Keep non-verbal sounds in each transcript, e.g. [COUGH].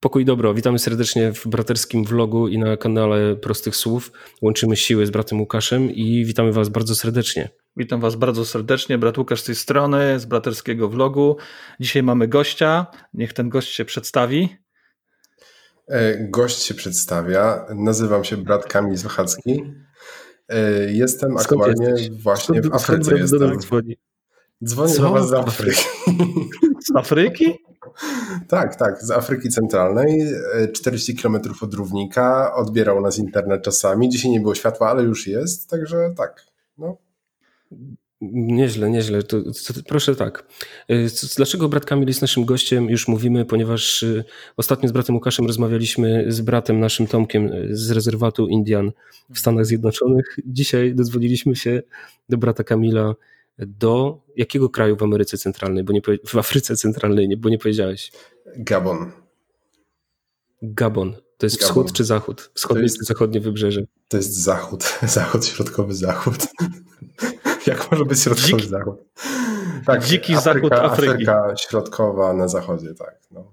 Pokój dobro, witamy serdecznie w braterskim vlogu i na kanale Prostych Słów. Łączymy siły z bratem Łukaszem i witamy Was bardzo serdecznie. Witam Was bardzo serdecznie, brat Łukasz z tej strony, z braterskiego vlogu. Dzisiaj mamy gościa, niech ten gość się przedstawi. E, gość się przedstawia, nazywam się brat Kamil Zwachacki. E, jestem skąd aktualnie jesteś? właśnie skąd, w Afryce. Skąd jestem. Dzwoni? Dzwonię do Was z Afryki. Z Afryki? Tak, tak, z Afryki Centralnej, 40 km od równika, odbierał nas internet czasami, dzisiaj nie było światła, ale już jest, także tak, no. Nieźle, nieźle. To, to, to, proszę tak. Y, dlaczego brat Kamil jest naszym gościem? Już mówimy, ponieważ y, ostatnio z bratem Łukaszem rozmawialiśmy z bratem naszym Tomkiem z rezerwatu Indian w Stanach Zjednoczonych. Dzisiaj dozwoliliśmy się do brata Kamila do jakiego kraju w Ameryce Centralnej, bo nie, w Afryce Centralnej, nie, bo nie powiedziałeś? Gabon. Gabon. To jest Gabon. wschód czy zachód? Wschodnie czy zachodnie wybrzeże? To jest zachód. [LAUGHS] Zachód, środkowy zachód. [LAUGHS] Jak może być środkowy Dziki. zachód? Tak, Dziki Afryka, zachód Afryki. Afryka środkowa na zachodzie, tak. No.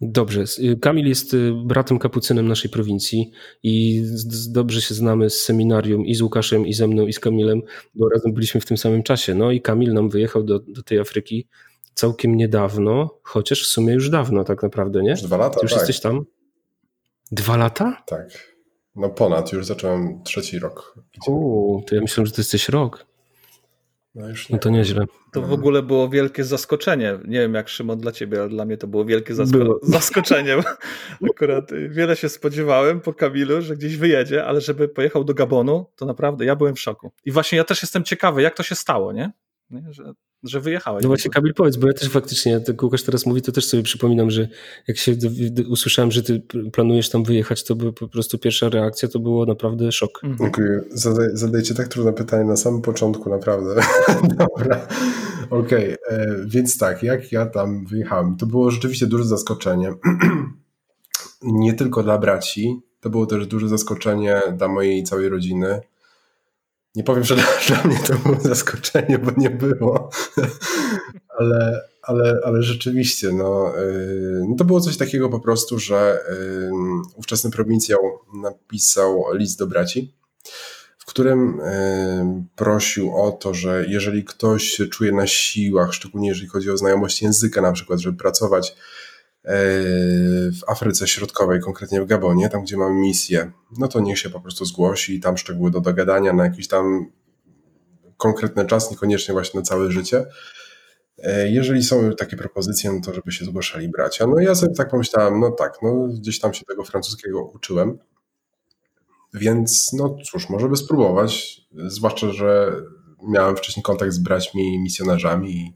Dobrze. Y, Kamil jest y, bratem kapucynem naszej prowincji i dobrze się znamy z seminarium i z Łukaszem, i ze mną, i z Kamilem, bo razem byliśmy w tym samym czasie. No i Kamil nam wyjechał do, do tej Afryki całkiem niedawno, chociaż w sumie już dawno tak naprawdę, nie? Już dwa lata, Ty już tak. jesteś tam? Dwa lata? Tak. No ponad, już zacząłem trzeci rok. Uuu, to ja myślałem, że to jesteś rok. No, już no to nieźle. To w ogóle było wielkie zaskoczenie. Nie wiem jak Szymon dla ciebie, ale dla mnie to było wielkie zasko było. [LAUGHS] zaskoczenie. Akurat wiele się spodziewałem po Kamilu, że gdzieś wyjedzie, ale żeby pojechał do Gabonu, to naprawdę ja byłem w szoku. I właśnie ja też jestem ciekawy, jak to się stało, nie? nie? Że że wyjechałeś. No właśnie, Kamil, powiedz, bo ja też faktycznie, jak Łukasz teraz mówi, to też sobie przypominam, że jak się usłyszałem, że ty planujesz tam wyjechać, to by po prostu pierwsza reakcja to było naprawdę szok. Mhm. Dziękuję. Zadaj, zadajcie tak trudne pytanie na samym początku, naprawdę. [LAUGHS] Dobra. Okej, okay. E, więc tak, jak ja tam wyjechałem, to było rzeczywiście duże zaskoczenie. [CLEARS THROAT] Nie tylko dla braci, to było też duże zaskoczenie dla mojej całej rodziny nie powiem, że [LAUGHS] dla mnie to było zaskoczenie, bo nie było, ale, ale, ale rzeczywiście, no, yy, no to było coś takiego po prostu, że yy, ówczesny prowincjał napisał list do braci, w którym yy, prosił o to, że jeżeli ktoś czuje na siłach, szczególnie jeżeli chodzi o znajomość języka na przykład, żeby pracować w Afryce Środkowej, konkretnie w Gabonie, tam gdzie mamy misję, no to niech się po prostu zgłosi i tam szczegóły do dogadania na jakiś tam konkretny czas, niekoniecznie właśnie na całe życie. E, jeżeli są takie propozycje, no to żeby się zgłaszali bracia. No ja sobie tak pomyślałem, no tak, no gdzieś tam się tego francuskiego uczyłem, więc no cóż, może by spróbować, zwłaszcza, że miałem wcześniej kontakt z braćmi misjonarzami i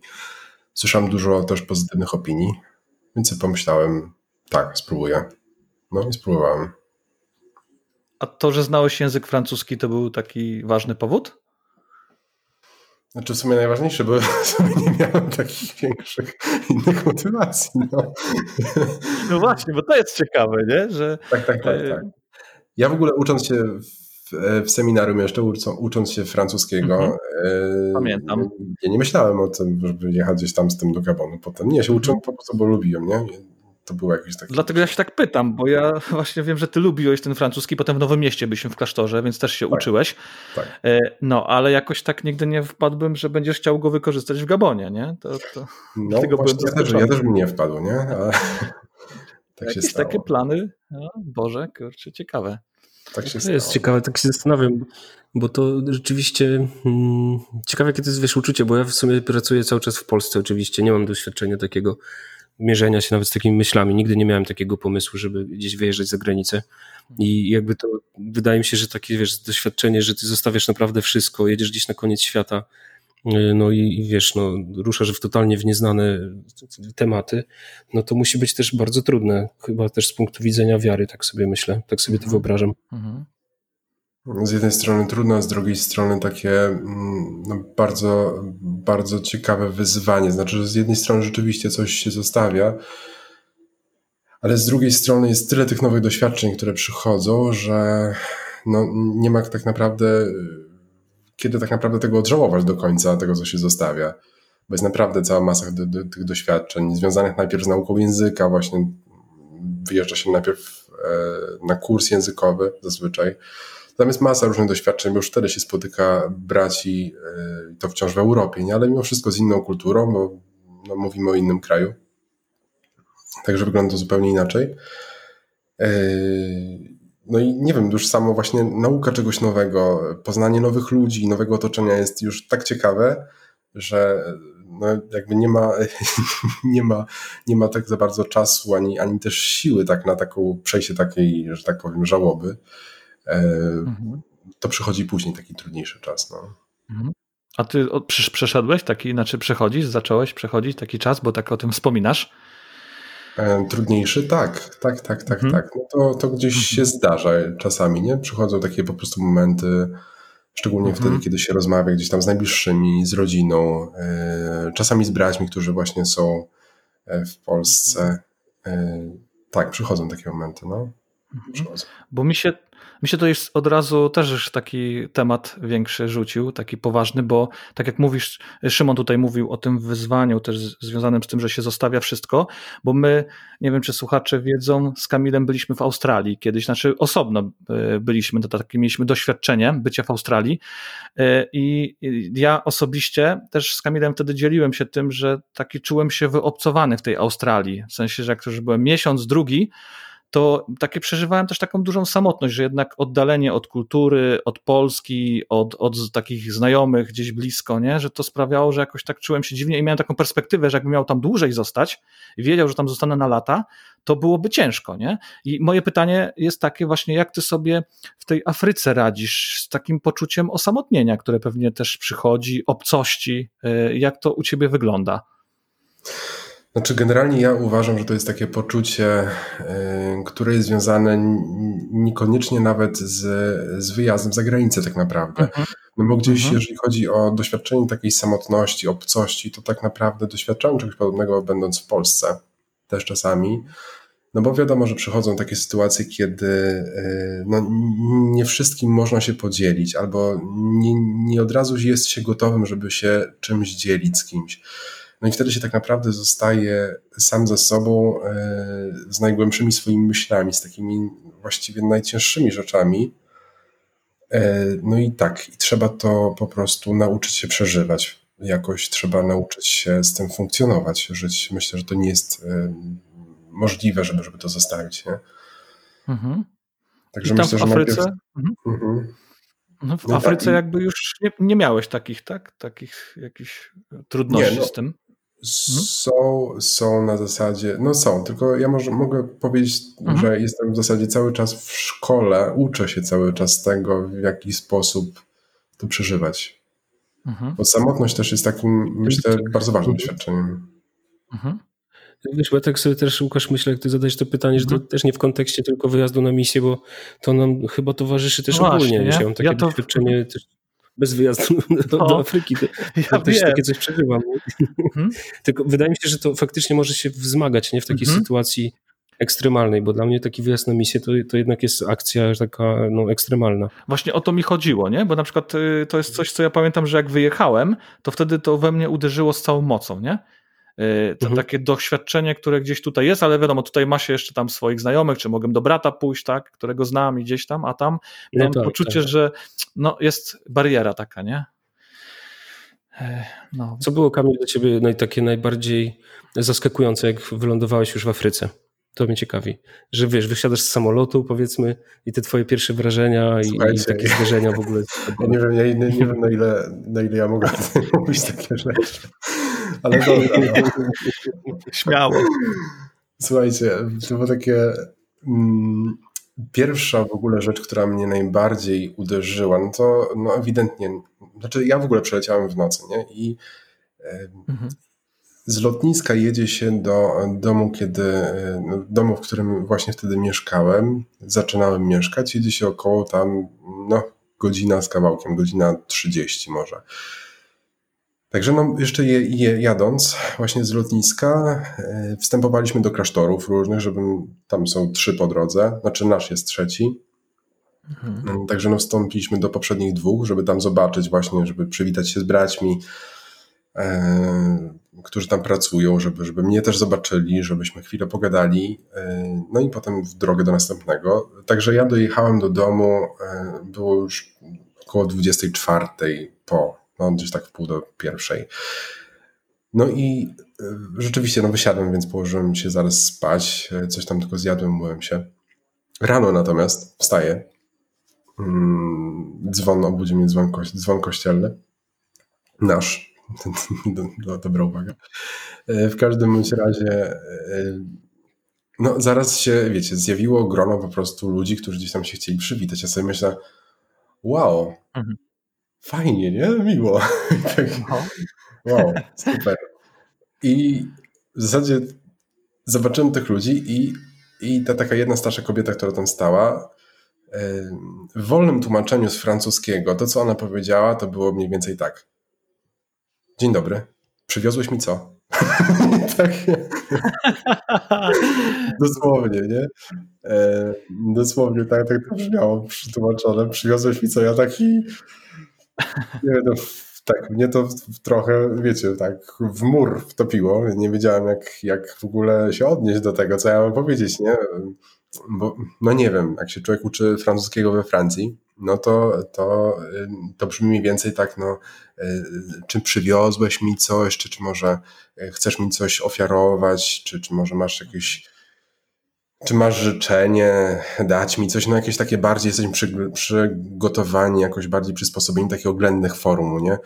słyszałem dużo też pozytywnych opinii. Więc sobie pomyślałem, tak, spróbuję. No i spróbowałem. A to, że znałeś język francuski, to był taki ważny powód? Znaczy w sumie najważniejsze, bo [LAUGHS] w sumie nie miałem takich większych innych motywacji. No, no właśnie, bo to jest ciekawe, nie? Że... Tak, tak, tak, tak. Ja w ogóle ucząc się w, w seminarium jeszcze, ucząc się francuskiego, mhm. E, Pamiętam. Ja nie myślałem o tym, żeby jechać gdzieś tam z tym do Gabonu potem. Nie, się uczyłem po prostu, bo lubiłem, nie? To było jakieś takie... Dlatego ja się tak pytam, bo ja [LAUGHS] właśnie wiem, że ty lubiłeś ten francuski, potem w Nowym Mieście byliśmy w klasztorze, więc też się tak, uczyłeś. Tak. E, no, ale jakoś tak nigdy nie wpadłbym, że będziesz chciał go wykorzystać w Gabonie, nie? To, to no, [LAUGHS] właśnie ja, też, ja też bym nie wpadł, nie? Ale... [LAUGHS] tak Jakieś się stało. takie plany? No, Boże, kurczę, ciekawe. Tak się to stało. jest ciekawe, tak się zastanawiam, bo to rzeczywiście hmm, ciekawe, jakie to jest wiesz, uczucie, bo ja w sumie pracuję cały czas w Polsce oczywiście, nie mam doświadczenia takiego mierzenia się nawet z takimi myślami. Nigdy nie miałem takiego pomysłu, żeby gdzieś wyjeżdżać za granicę. I jakby to wydaje mi się, że takie wiesz, doświadczenie, że ty zostawiasz naprawdę wszystko, jedziesz gdzieś na koniec świata, no i, i wiesz, no, ruszasz w totalnie w nieznane tematy, no to musi być też bardzo trudne, chyba też z punktu widzenia wiary, tak sobie myślę, tak sobie to mhm. wyobrażam. Mhm z jednej strony trudno, a z drugiej strony takie mm, no, bardzo, bardzo ciekawe wyzwanie. Znaczy, że z jednej strony rzeczywiście coś się zostawia, ale z drugiej strony jest tyle tych nowych doświadczeń, które przychodzą, że no, nie ma tak naprawdę, kiedy tak naprawdę tego odżałować do końca, tego co się zostawia. Bo jest naprawdę cała masa do, do, tych doświadczeń, związanych najpierw z nauką języka, właśnie wyjeżdża się najpierw e, na kurs językowy zazwyczaj. Tam jest masa różnych doświadczeń, bo już wtedy się spotyka braci, e, to wciąż w Europie, nie? ale mimo wszystko z inną kulturą, bo no, mówimy o innym kraju. Także wygląda to zupełnie inaczej. No i nie wiem, już samo właśnie nauka czegoś nowego, poznanie nowych ludzi, nowego otoczenia jest już tak ciekawe, że no jakby nie ma, [LAUGHS] nie ma, nie ma tak za bardzo czasu, ani, ani też siły tak na taką przejście takiej, że tak powiem, żałoby. E, mhm. To przychodzi później taki trudniejszy czas. No. Mhm. A ty przeszedłeś taki, znaczy przechodzisz, zacząłeś przechodzić taki czas, bo tak o tym wspominasz? E, trudniejszy? Tak, tak, tak, tak, mhm. tak. No to, to gdzieś mhm. się zdarza czasami, nie? Przychodzą takie po prostu momenty, szczególnie mhm. wtedy, kiedy się rozmawia gdzieś tam z najbliższymi, z rodziną, e, czasami z braćmi, którzy właśnie są e, w Polsce. Tak, przychodzą takie momenty, no. Przychodzą. Bo mi się mi się to jest od razu też już taki temat większy rzucił, taki poważny, bo tak jak mówisz, Szymon tutaj mówił o tym wyzwaniu też związanym z tym, że się zostawia wszystko, bo my, nie wiem czy słuchacze wiedzą, z Kamilem byliśmy w Australii kiedyś, znaczy osobno e, byliśmy, to takie mieliśmy doświadczenie bycia w Australii e, i ja osobiście też z Kamilem wtedy dzieliłem się tym, że taki czułem się wyobcowany w tej Australii, w sensie, że jak już byłem miesiąc, drugi, to takie przeżywałem też taką dużą samotność, że jednak oddalenie od kultury, od Polski, od, od takich znajomych gdzieś blisko, nie? że to sprawiało, że jakoś tak czułem się dziwnie i miałem taką perspektywę, że jakbym miał tam dłużej zostać i wiedział, że tam zostanę na lata, to byłoby ciężko. Nie? I moje pytanie jest takie właśnie, jak ty sobie w tej Afryce radzisz z takim poczuciem osamotnienia, które pewnie też przychodzi, obcości, y, jak to u ciebie wygląda? Znaczy, generalnie ja uważam, że to jest takie poczucie, y, które jest związane niekoniecznie nawet z, z wyjazdem za granicę, tak naprawdę. Mhm. No bo gdzieś, mhm. jeżeli chodzi o doświadczenie takiej samotności, obcości, to tak naprawdę doświadczałem czegoś podobnego, będąc w Polsce też czasami. No bo wiadomo, że przychodzą takie sytuacje, kiedy y, no, nie wszystkim można się podzielić, albo nie, nie od razu jest się gotowym, żeby się czymś dzielić z kimś. No i wtedy się tak naprawdę zostaje sam ze sobą, e, z najgłębszymi swoimi myślami, z takimi właściwie najcięższymi rzeczami. E, no i tak, i trzeba to po prostu nauczyć się przeżywać. Jakoś trzeba nauczyć się z tym funkcjonować, żyć. Myślę, że to nie jest e, możliwe, żeby, żeby to zostawić. Nie? Mhm. Także myślę, że Afryce? Najpierw... Mhm. Mhm. No w no Afryce tak. jakby już nie, nie, miałeś takich, tak? Takich jakichś trudności nie, no, z tym? Mhm. Są, są na zasadzie, no są, tylko ja może, mogę powiedzieć, mhm. że jestem w zasadzie cały czas w szkole, uczę się cały czas tego, w jaki sposób to przeżywać. Mhm. Bo samotność też jest takim, myślę, tak. bardzo ważnym doświadczeniem. Mhm. Wiesz, bo ja tak sobie też, Łukasz, myślę, jak ty zadać to pytanie, że to mhm. też nie w kontekście tylko wyjazdu na misję, bo to nam chyba towarzyszy też no ogólnie. Właśnie, ja mam takie ja to... doświadczenie też bez wyjazdu [LAUGHS] do, no, do Afryki. To, ja też takie coś przeżywam. Mhm. [LAUGHS] Tylko wydaje mi się, że to faktycznie może się wzmagać nie? w takiej mhm. sytuacji ekstremalnej, bo dla mnie taki wyjazd na misję to, to jednak jest akcja taka no, ekstremalna. Właśnie o to mi chodziło, nie? Bo na przykład y, to jest coś, co ja pamiętam, że jak wyjechałem, to wtedy to we mnie uderzyło z całą mocą, nie? Y, to mhm. takie doświadczenie, które gdzieś tutaj jest, ale wiadomo, tutaj ma się jeszcze tam swoich znajomych, czy mogę do brata pójść, tak, którego znam i gdzieś tam, a tam no mam tak, poczucie, tak. że no, jest bariera taka, nie? No. Co było, Kamil, dla ciebie naj, takie najbardziej zaskakujące, jak wylądowałeś już w Afryce? To mnie ciekawi. Że wiesz, wysiadasz z samolotu, powiedzmy, i te twoje pierwsze wrażenia i, i, takie zdarzenia w ogóle. Ja nie wiem, ja nie, nie wiem na, ile, na ile ja mogę [LAUGHS] mówić takie rzeczy. Ale [LAUGHS] dobra. Śmiało. Słuchajcie, to było takie. Mm, pierwsza w ogóle rzecz, która mnie najbardziej uderzyła, no to no ewidentnie, znaczy ja w ogóle przeleciałem w nocy, nie? I mhm. z lotniska jedzie się do domu, kiedy, no, domu, w którym właśnie wtedy mieszkałem, zaczynałem mieszkać, jedzie się około tam, no, godzina z kawałkiem, godzina 30 może. Także no, jeszcze je, je, jadąc właśnie z lotniska, e, wstępowaliśmy do klasztorów różnych, żeby tam są trzy po drodze, znaczy nasz jest trzeci. Mhm. Mm, także no, wstąpiliśmy do poprzednich dwóch, żeby tam zobaczyć właśnie, żeby przywitać się z braćmi. E, którzy tam pracują, żeby, żeby mnie też zobaczyli, żebyśmy chwilę pogadali, no i potem w drogę do następnego. Także ja dojechałem do domu, było już około 24 po, no gdzieś tak w pół do pierwszej. No i rzeczywiście, no wysiadłem, więc położyłem się zaraz spać, coś tam tylko zjadłem, myłem się. Rano natomiast wstaję, mm, dzwon, obudził mnie dzwon, dzwon kościelny, nasz, [LAUGHS] dobra uwaga. E, w każdym razie, e, no zaraz się, wiecie, zjawiło grono po prostu ludzi, którzy gdzieś tam się chcieli przywitać. Ja sobie myślę, wow, mhm. Fajnie, nie? Miło. tak, [LAUGHS] wow, super. I w zasadzie zobaczyłem tych ludzi i, i ta taka jedna starsza kobieta, która tam stała, w wolnym tłumaczeniu z francuskiego, to co ona powiedziała, to było mniej więcej tak. Dzień dobry. Przywiozłeś mi co? [LAUGHS] tak. [LAUGHS] dosłownie, nie? E, dosłownie tak, tak to brzmiało przetłumaczone. Przywiozłeś mi co? Ja taki nie no, tak, mnie to trochę, wiecie, tak w mur wtopiło. Nie wiedziałem, jak, jak w ogóle się odnieść do tego, co ja mam powiedzieć, nie? Bo, no nie wiem, jak się człowiek uczy francuskiego we Francji, no to, to, to brzmi mniej więcej tak, no, czy przywiozłeś mi coś, czy, czy może chcesz mi coś ofiarować, czy, czy może masz jakieś, czy masz życzenie, dać mi coś, no jakieś takie bardziej jesteśmy przy, przygotowani, jakoś bardziej przysposobieni takich oględnych form, nie?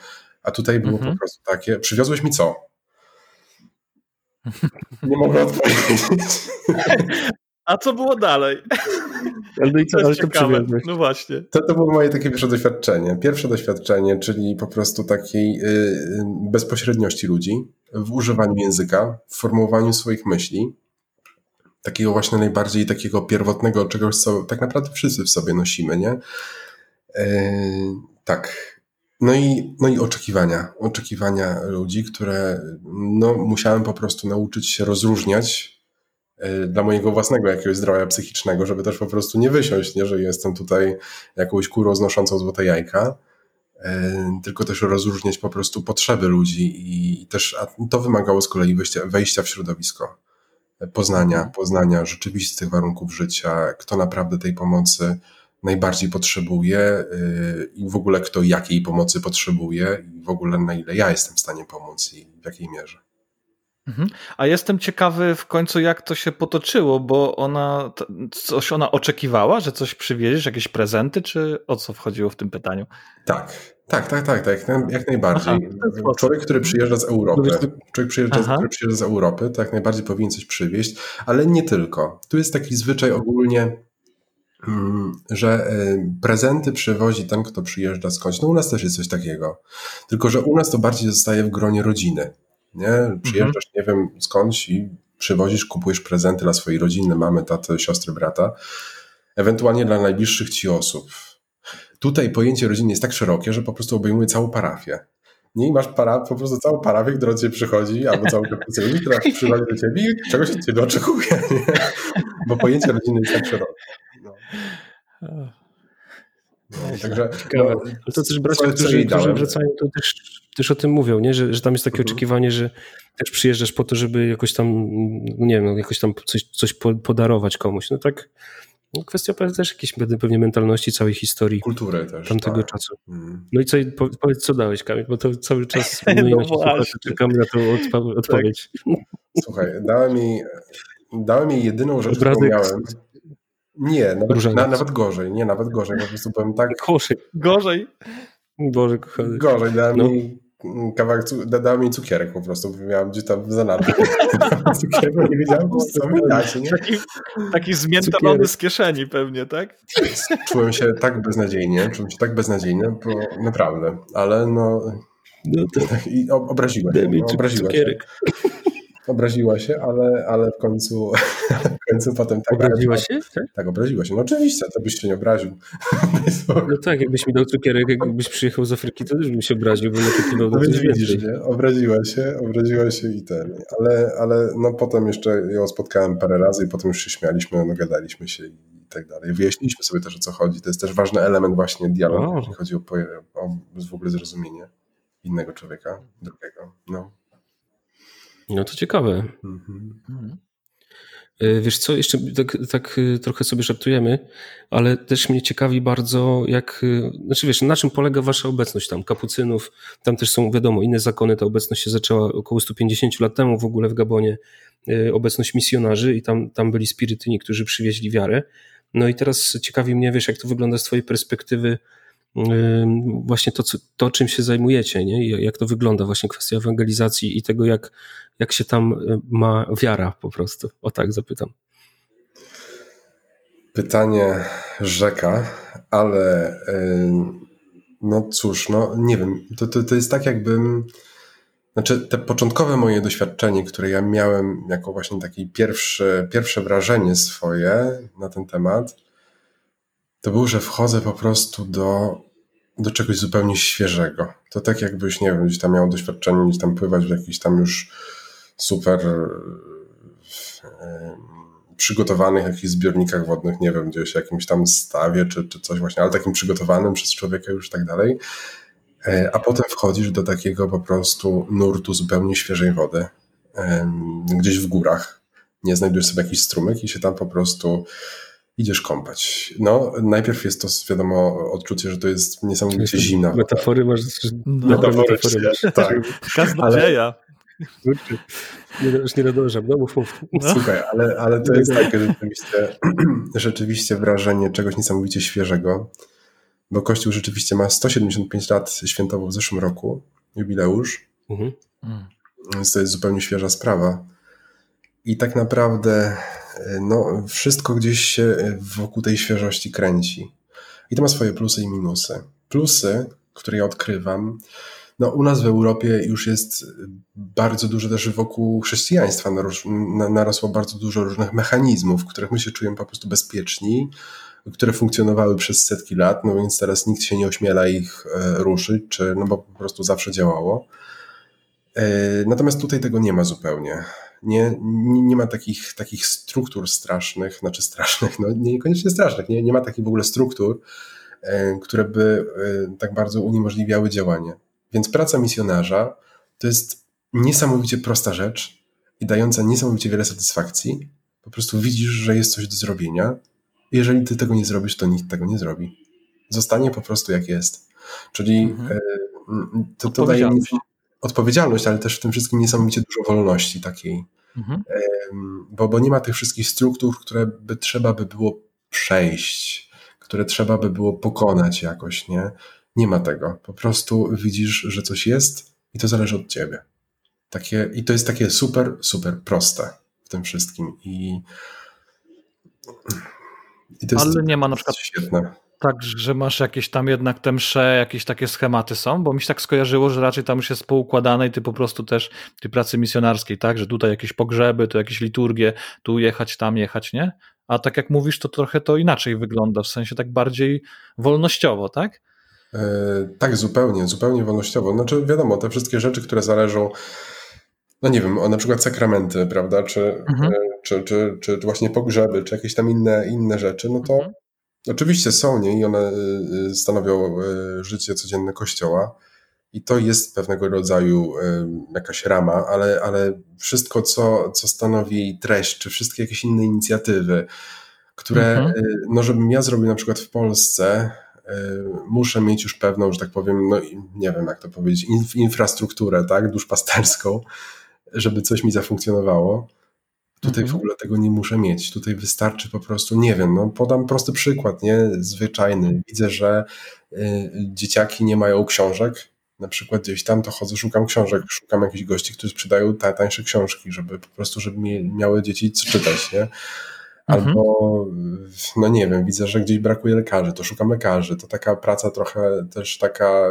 A tutaj było mhm. po prostu takie, przywiozłeś mi co? Nie mogę odpowiedzieć. [LAUGHS] A co było dalej? No i co, ale to przywiozłeś. No właśnie. To, to było moje takie pierwsze doświadczenie. Pierwsze doświadczenie, czyli po prostu takiej yy, bezpośredniości ludzi w używaniu języka, w formułowaniu swoich myśli. Takiego właśnie najbardziej takiego pierwotnego czegoś, co tak naprawdę wszyscy w sobie nosimy, nie? Yy, tak. No i, no i oczekiwania. Oczekiwania ludzi, które no, musiałem po prostu nauczyć się rozróżniać Y, dla mojego własnego jakiegoś zdrowia psychicznego, żeby też po prostu nie wysiąść, nie, że jestem tutaj jakąś kurą znoszącą złote jajka, y, tylko też rozróżniać po prostu potrzeby ludzi i też to wymagało z kolei wejścia w środowisko, poznania, mhm. poznania rzeczywistych warunków życia, kto naprawdę tej pomocy najbardziej potrzebuje y, i w ogóle kto jakiej pomocy potrzebuje i w ogóle na ile ja jestem w stanie pomóc i w jakiej mierze. Mhm. A jestem ciekawy w końcu, jak to się potoczyło, bo ona coś ona oczekiwała, że coś przywieziesz, jakieś prezenty, czy o co wchodziło w tym pytaniu? Tak, tak, tak, tak, tak jak najbardziej. Aha, człowiek, który przyjeżdża z Europy, człowiek przyjeżdża, który przyjeżdża z Europy, to jak najbardziej powinien coś przywieźć, ale nie tylko. Tu jest taki zwyczaj ogólnie, mm, że y, prezenty przywozi ten, kto przyjeżdża skądś. No u nas też jest coś takiego. Tylko, że u nas to bardziej zostaje w gronie rodziny nie? Przyjeżdżasz nie wiem skądś i przywozisz, kupujesz prezenty dla swojej rodziny, mamy, taty, siostry, brata, ewentualnie dla najbliższych ci osób. Tutaj pojęcie rodziny jest tak szerokie, że po prostu obejmuje całą parafię. Nie I masz para, po prostu całą parafię, która do ciebie przychodzi, albo całą grupę która przychodzi do ciebie i czegoś od ciebie oczekuje. Nie? Bo pojęcie rodziny jest tak szerokie. No. No, także, no, to też bracia, którzy, którzy wracają, to też, też o tym mówią, nie? Że, że tam jest takie mhm. oczekiwanie, że też przyjeżdżasz po to, żeby jakoś tam, nie wiem, no, jakoś tam coś, coś podarować komuś. No tak, no kwestia też jakiejś pewnie mentalności całej historii. Kultury też. Tamtego tak. czasu. Mm. No i co, powiedz, co dałeś, Kamil, bo to cały czas [LAUGHS] no, no czekamy na tą odpowiedź. Tak. Słuchaj, dałem jej, dałem jej jedyną rzecz, którą miałem. Nie, nawet, na, nawet gorzej, nie, nawet gorzej, po prostu byłem tak... [LAUGHS] Gorzej. Gorzej. Boże kochany. Gorzej, dałem no. mi kawałek, dałem mi cukierek po prostu, miałem gdzieś tam w zanadrzu. [LAUGHS] cukierek, nie wiedziałem co mi dać, nie? Taki, taki zmiętolony z kieszeni pewnie, tak? Czułem się tak beznadziejnie, czułem się tak beznadziejnie, bo naprawdę, ale no... no to... I obraziłem. No, obraziła cukierek. Się obraziła się, ale, ale w końcu [LAUGHS] w końcu potem tak. Obraziła się? Tak? tak, obraziła się. No oczywiście, to byś się nie obraził. [LAUGHS] no tak, jakbyś mi dał cukierek, jakbyś przyjechał z Afryki, to też bym się obraził, bo natykiwał no więc widzisz, nie? Obraziła się, obraziła się i ten. Ale, ale no potem jeszcze ją spotkałem parę razy i potem już się śmialiśmy, no gadaliśmy się i tak dalej. Wyjaśniliśmy sobie też o co chodzi. To jest też ważny element właśnie dialogu, jeśli chodzi o, o w ogóle zrozumienie innego człowieka, drugiego. No. No to ciekawe. Mhm. mhm. E, wiesz co, jeszcze tak, tak, e, trochę sobie żartujemy, ale też mnie ciekawi bardzo, jak, e, znaczy wiesz, na czym polega wasza obecność tam, kapucynów, tam też są, wiadomo, inne zakony, ta obecność się zaczęła około 150 lat temu w ogóle w Gabonie, obecność misjonarzy i tam, tam byli spirytyni, którzy przywieźli wiarę. No i teraz ciekawi mnie, wiesz, jak to wygląda z twojej perspektywy, właśnie to, to, czym się zajmujecie, nie? jak to wygląda, właśnie kwestia ewangelizacji i tego, jak, jak się tam ma wiara po prostu. O tak zapytam. Pytanie rzeka, ale no cóż, no nie wiem, to, to, to jest tak jakbym, znaczy te początkowe moje doświadczenie, które ja miałem jako właśnie takie pierwsze, pierwsze wrażenie swoje na ten temat, to było, że wchodzę po prostu do do czegoś zupełnie świeżego. To tak jakbyś, nie wiem, gdzieś tam miał doświadczenie, gdzieś tam pływać w jakichś tam już super przygotowanych jakichś zbiornikach wodnych, nie wiem, gdzieś jakimś tam stawie czy, czy coś właśnie, ale takim przygotowanym przez człowieka już i tak dalej. E, a potem wchodzisz do takiego po prostu nurtu zupełnie świeżej wody, gdzieś w górach. Nie znajdujesz sobie jakiś strumyk i się tam po prostu idziesz kąpać. No, najpierw jest to, wiadomo, odczucie, że to jest niesamowicie zimna. Metafory masz, no, metafory, masz. Tak. Kaznodzieja. Nie, już nie nadążam, no mów, mów. No. Słuchaj, ale, ale to jest takie rzeczywiście, [CLEARS THROAT] rzeczywiście wrażenie czegoś niesamowicie świeżego, bo Kościół rzeczywiście ma 175 lat świętował w zeszłym roku, jubileusz, mhm. więc to jest zupełnie świeża sprawa. I tak naprawdę no, wszystko gdzieś się wokół tej świeżości kręci. I to ma swoje plusy i minusy. Plusy, które ja odkrywam, no u nas w Europie już jest bardzo dużo też wokół chrześcijaństwa narosło bardzo dużo różnych mechanizmów, w których my się czujemy po prostu bezpieczni, które funkcjonowały przez setki lat, no więc teraz nikt się nie ośmiela ich e, ruszyć, czy, no bo po prostu zawsze działało. E, natomiast tutaj tego nie ma zupełnie nie, nie, nie, ma takich, takich struktur strasznych, znaczy strasznych, no niekoniecznie strasznych, nie, nie ma takich w ogóle struktur, e, które by e, tak bardzo uniemożliwiały działanie. Więc praca misjonarza to jest niesamowicie prosta rzecz i dająca niesamowicie wiele satysfakcji. Po prostu widzisz, że jest coś do zrobienia. Jeżeli ty tego nie zrobisz, to nikt tego nie zrobi. Zostanie po prostu jak jest. Czyli mhm. E, to, to daje odpowiedzialność, ale też w tym wszystkim niesamowicie dużo wolności takiej. Mhm. Bo, bo nie ma tych wszystkich struktur, które by trzeba by było przejść, które trzeba by było pokonać jakoś, nie? Nie ma tego. Po prostu widzisz, że coś jest i to zależy od ciebie. Takie, I to jest takie super, super proste w tym wszystkim. I, i to jest Ale nie ma na przykład świetne tak, że masz jakieś tam jednak te msze, jakieś takie schematy są, bo mi się tak skojarzyło, że raczej tam już jest poukładane i ty po prostu też tej pracy misjonarskiej, tak, że tutaj jakieś pogrzeby, tu jakieś liturgie, tu jechać, tam jechać, nie? A tak jak mówisz, to trochę to inaczej wygląda, w sensie tak bardziej wolnościowo, tak? Yy, tak, zupełnie, zupełnie wolnościowo. Znaczy wiadomo, te wszystkie rzeczy, które zależą no nie wiem, na przykład sakramenty, prawda, czy, mhm. E, czy, czy, czy, czy, właśnie pogrzeby, czy jakieś tam inne, inne rzeczy, no to mhm. Oczywiście są, nie? I one y, y, stanowią y, życie codzienne Kościoła. I to jest pewnego rodzaju jakaś rama, ale, ale wszystko, co, co stanowi treść, czy wszystkie jakieś inne inicjatywy, które, mhm. no żebym ja zrobił na przykład w Polsce, muszę mieć już pewną, że tak powiem, no nie wiem jak to powiedzieć, infrastrukturę, tak, duszpasterską, żeby coś mi zafunkcjonowało. Tutaj mhm. w ogóle tego nie muszę mieć. Tutaj wystarczy po prostu, nie wiem, no podam prosty przykład, nie? Zwyczajny. Widzę, że y, dzieciaki nie mają książek. Na przykład gdzieś tam to chodzę, szukam książek, szukam jakichś gości, którzy sprzedają ta, tańsze książki, żeby po prostu, żeby miały dzieci co czytać, nie? Mhm. Albo, no nie wiem, widzę, że gdzieś brakuje lekarzy, to szukam lekarzy. To taka praca trochę też taka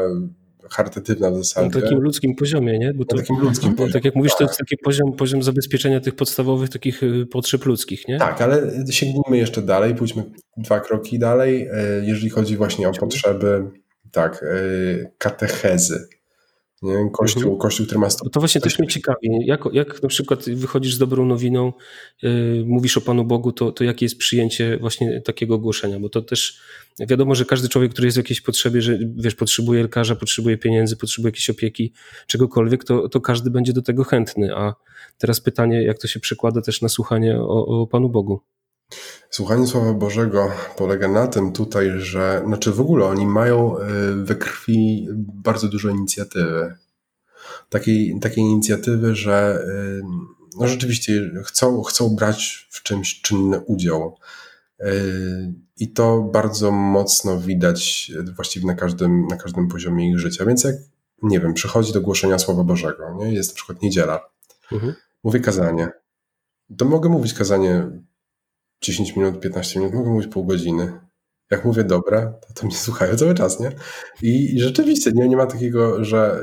charytatywna w zasadzie. Na takim ludzkim poziomie, nie? Bo to, na takim ludzkim bo, poziomie. Tak jak mówisz, to jest taki poziom, poziom zabezpieczenia tych podstawowych takich y, potrzeb ludzkich, nie? Tak, ale sięgnijmy jeszcze dalej, pójdźmy dwa kroki dalej, e, jeżeli chodzi właśnie o potrzeby, tak, e, katechezy. Nie? Kościół, mhm. kościół, który ma... No to właśnie też mnie ciekawi, jak, jak na przykład wychodzisz z dobrą nowiną, yy, mówisz o Panu Bogu, to, to jakie jest przyjęcie właśnie takiego głoszenia, bo to też wiadomo, że każdy człowiek, który jest w jakiejś potrzebie, że wiesz, potrzebuje lekarza, potrzebuje pieniędzy, potrzebuje jakiejś opieki, czegokolwiek, to, to każdy będzie do tego chętny, a teraz pytanie, jak to się przekłada też na słuchanie o, o Panu Bogu. Słuchanie Słowa Bożego polega na tym tutaj, że znaczy w ogóle oni mają y, we krwi bardzo dużo inicjatywy. Takiej, takiej inicjatywy, że y, no rzeczywiście chcą, chcą brać w czymś czynny udział. Y, I to bardzo mocno widać właściwie na każdym, na każdym poziomie ich życia. Więc jak, nie wiem, przychodzi do głoszenia Słowa Bożego, nie? jest na przykład niedziela, mhm. mówię kazanie, to mogę mówić kazanie 10 minut, 15 minut, mogę mówić pół godziny. Jak mówię dobra, to, to mnie słuchają cały czas, nie? I, i rzeczywiście nie, nie ma takiego, że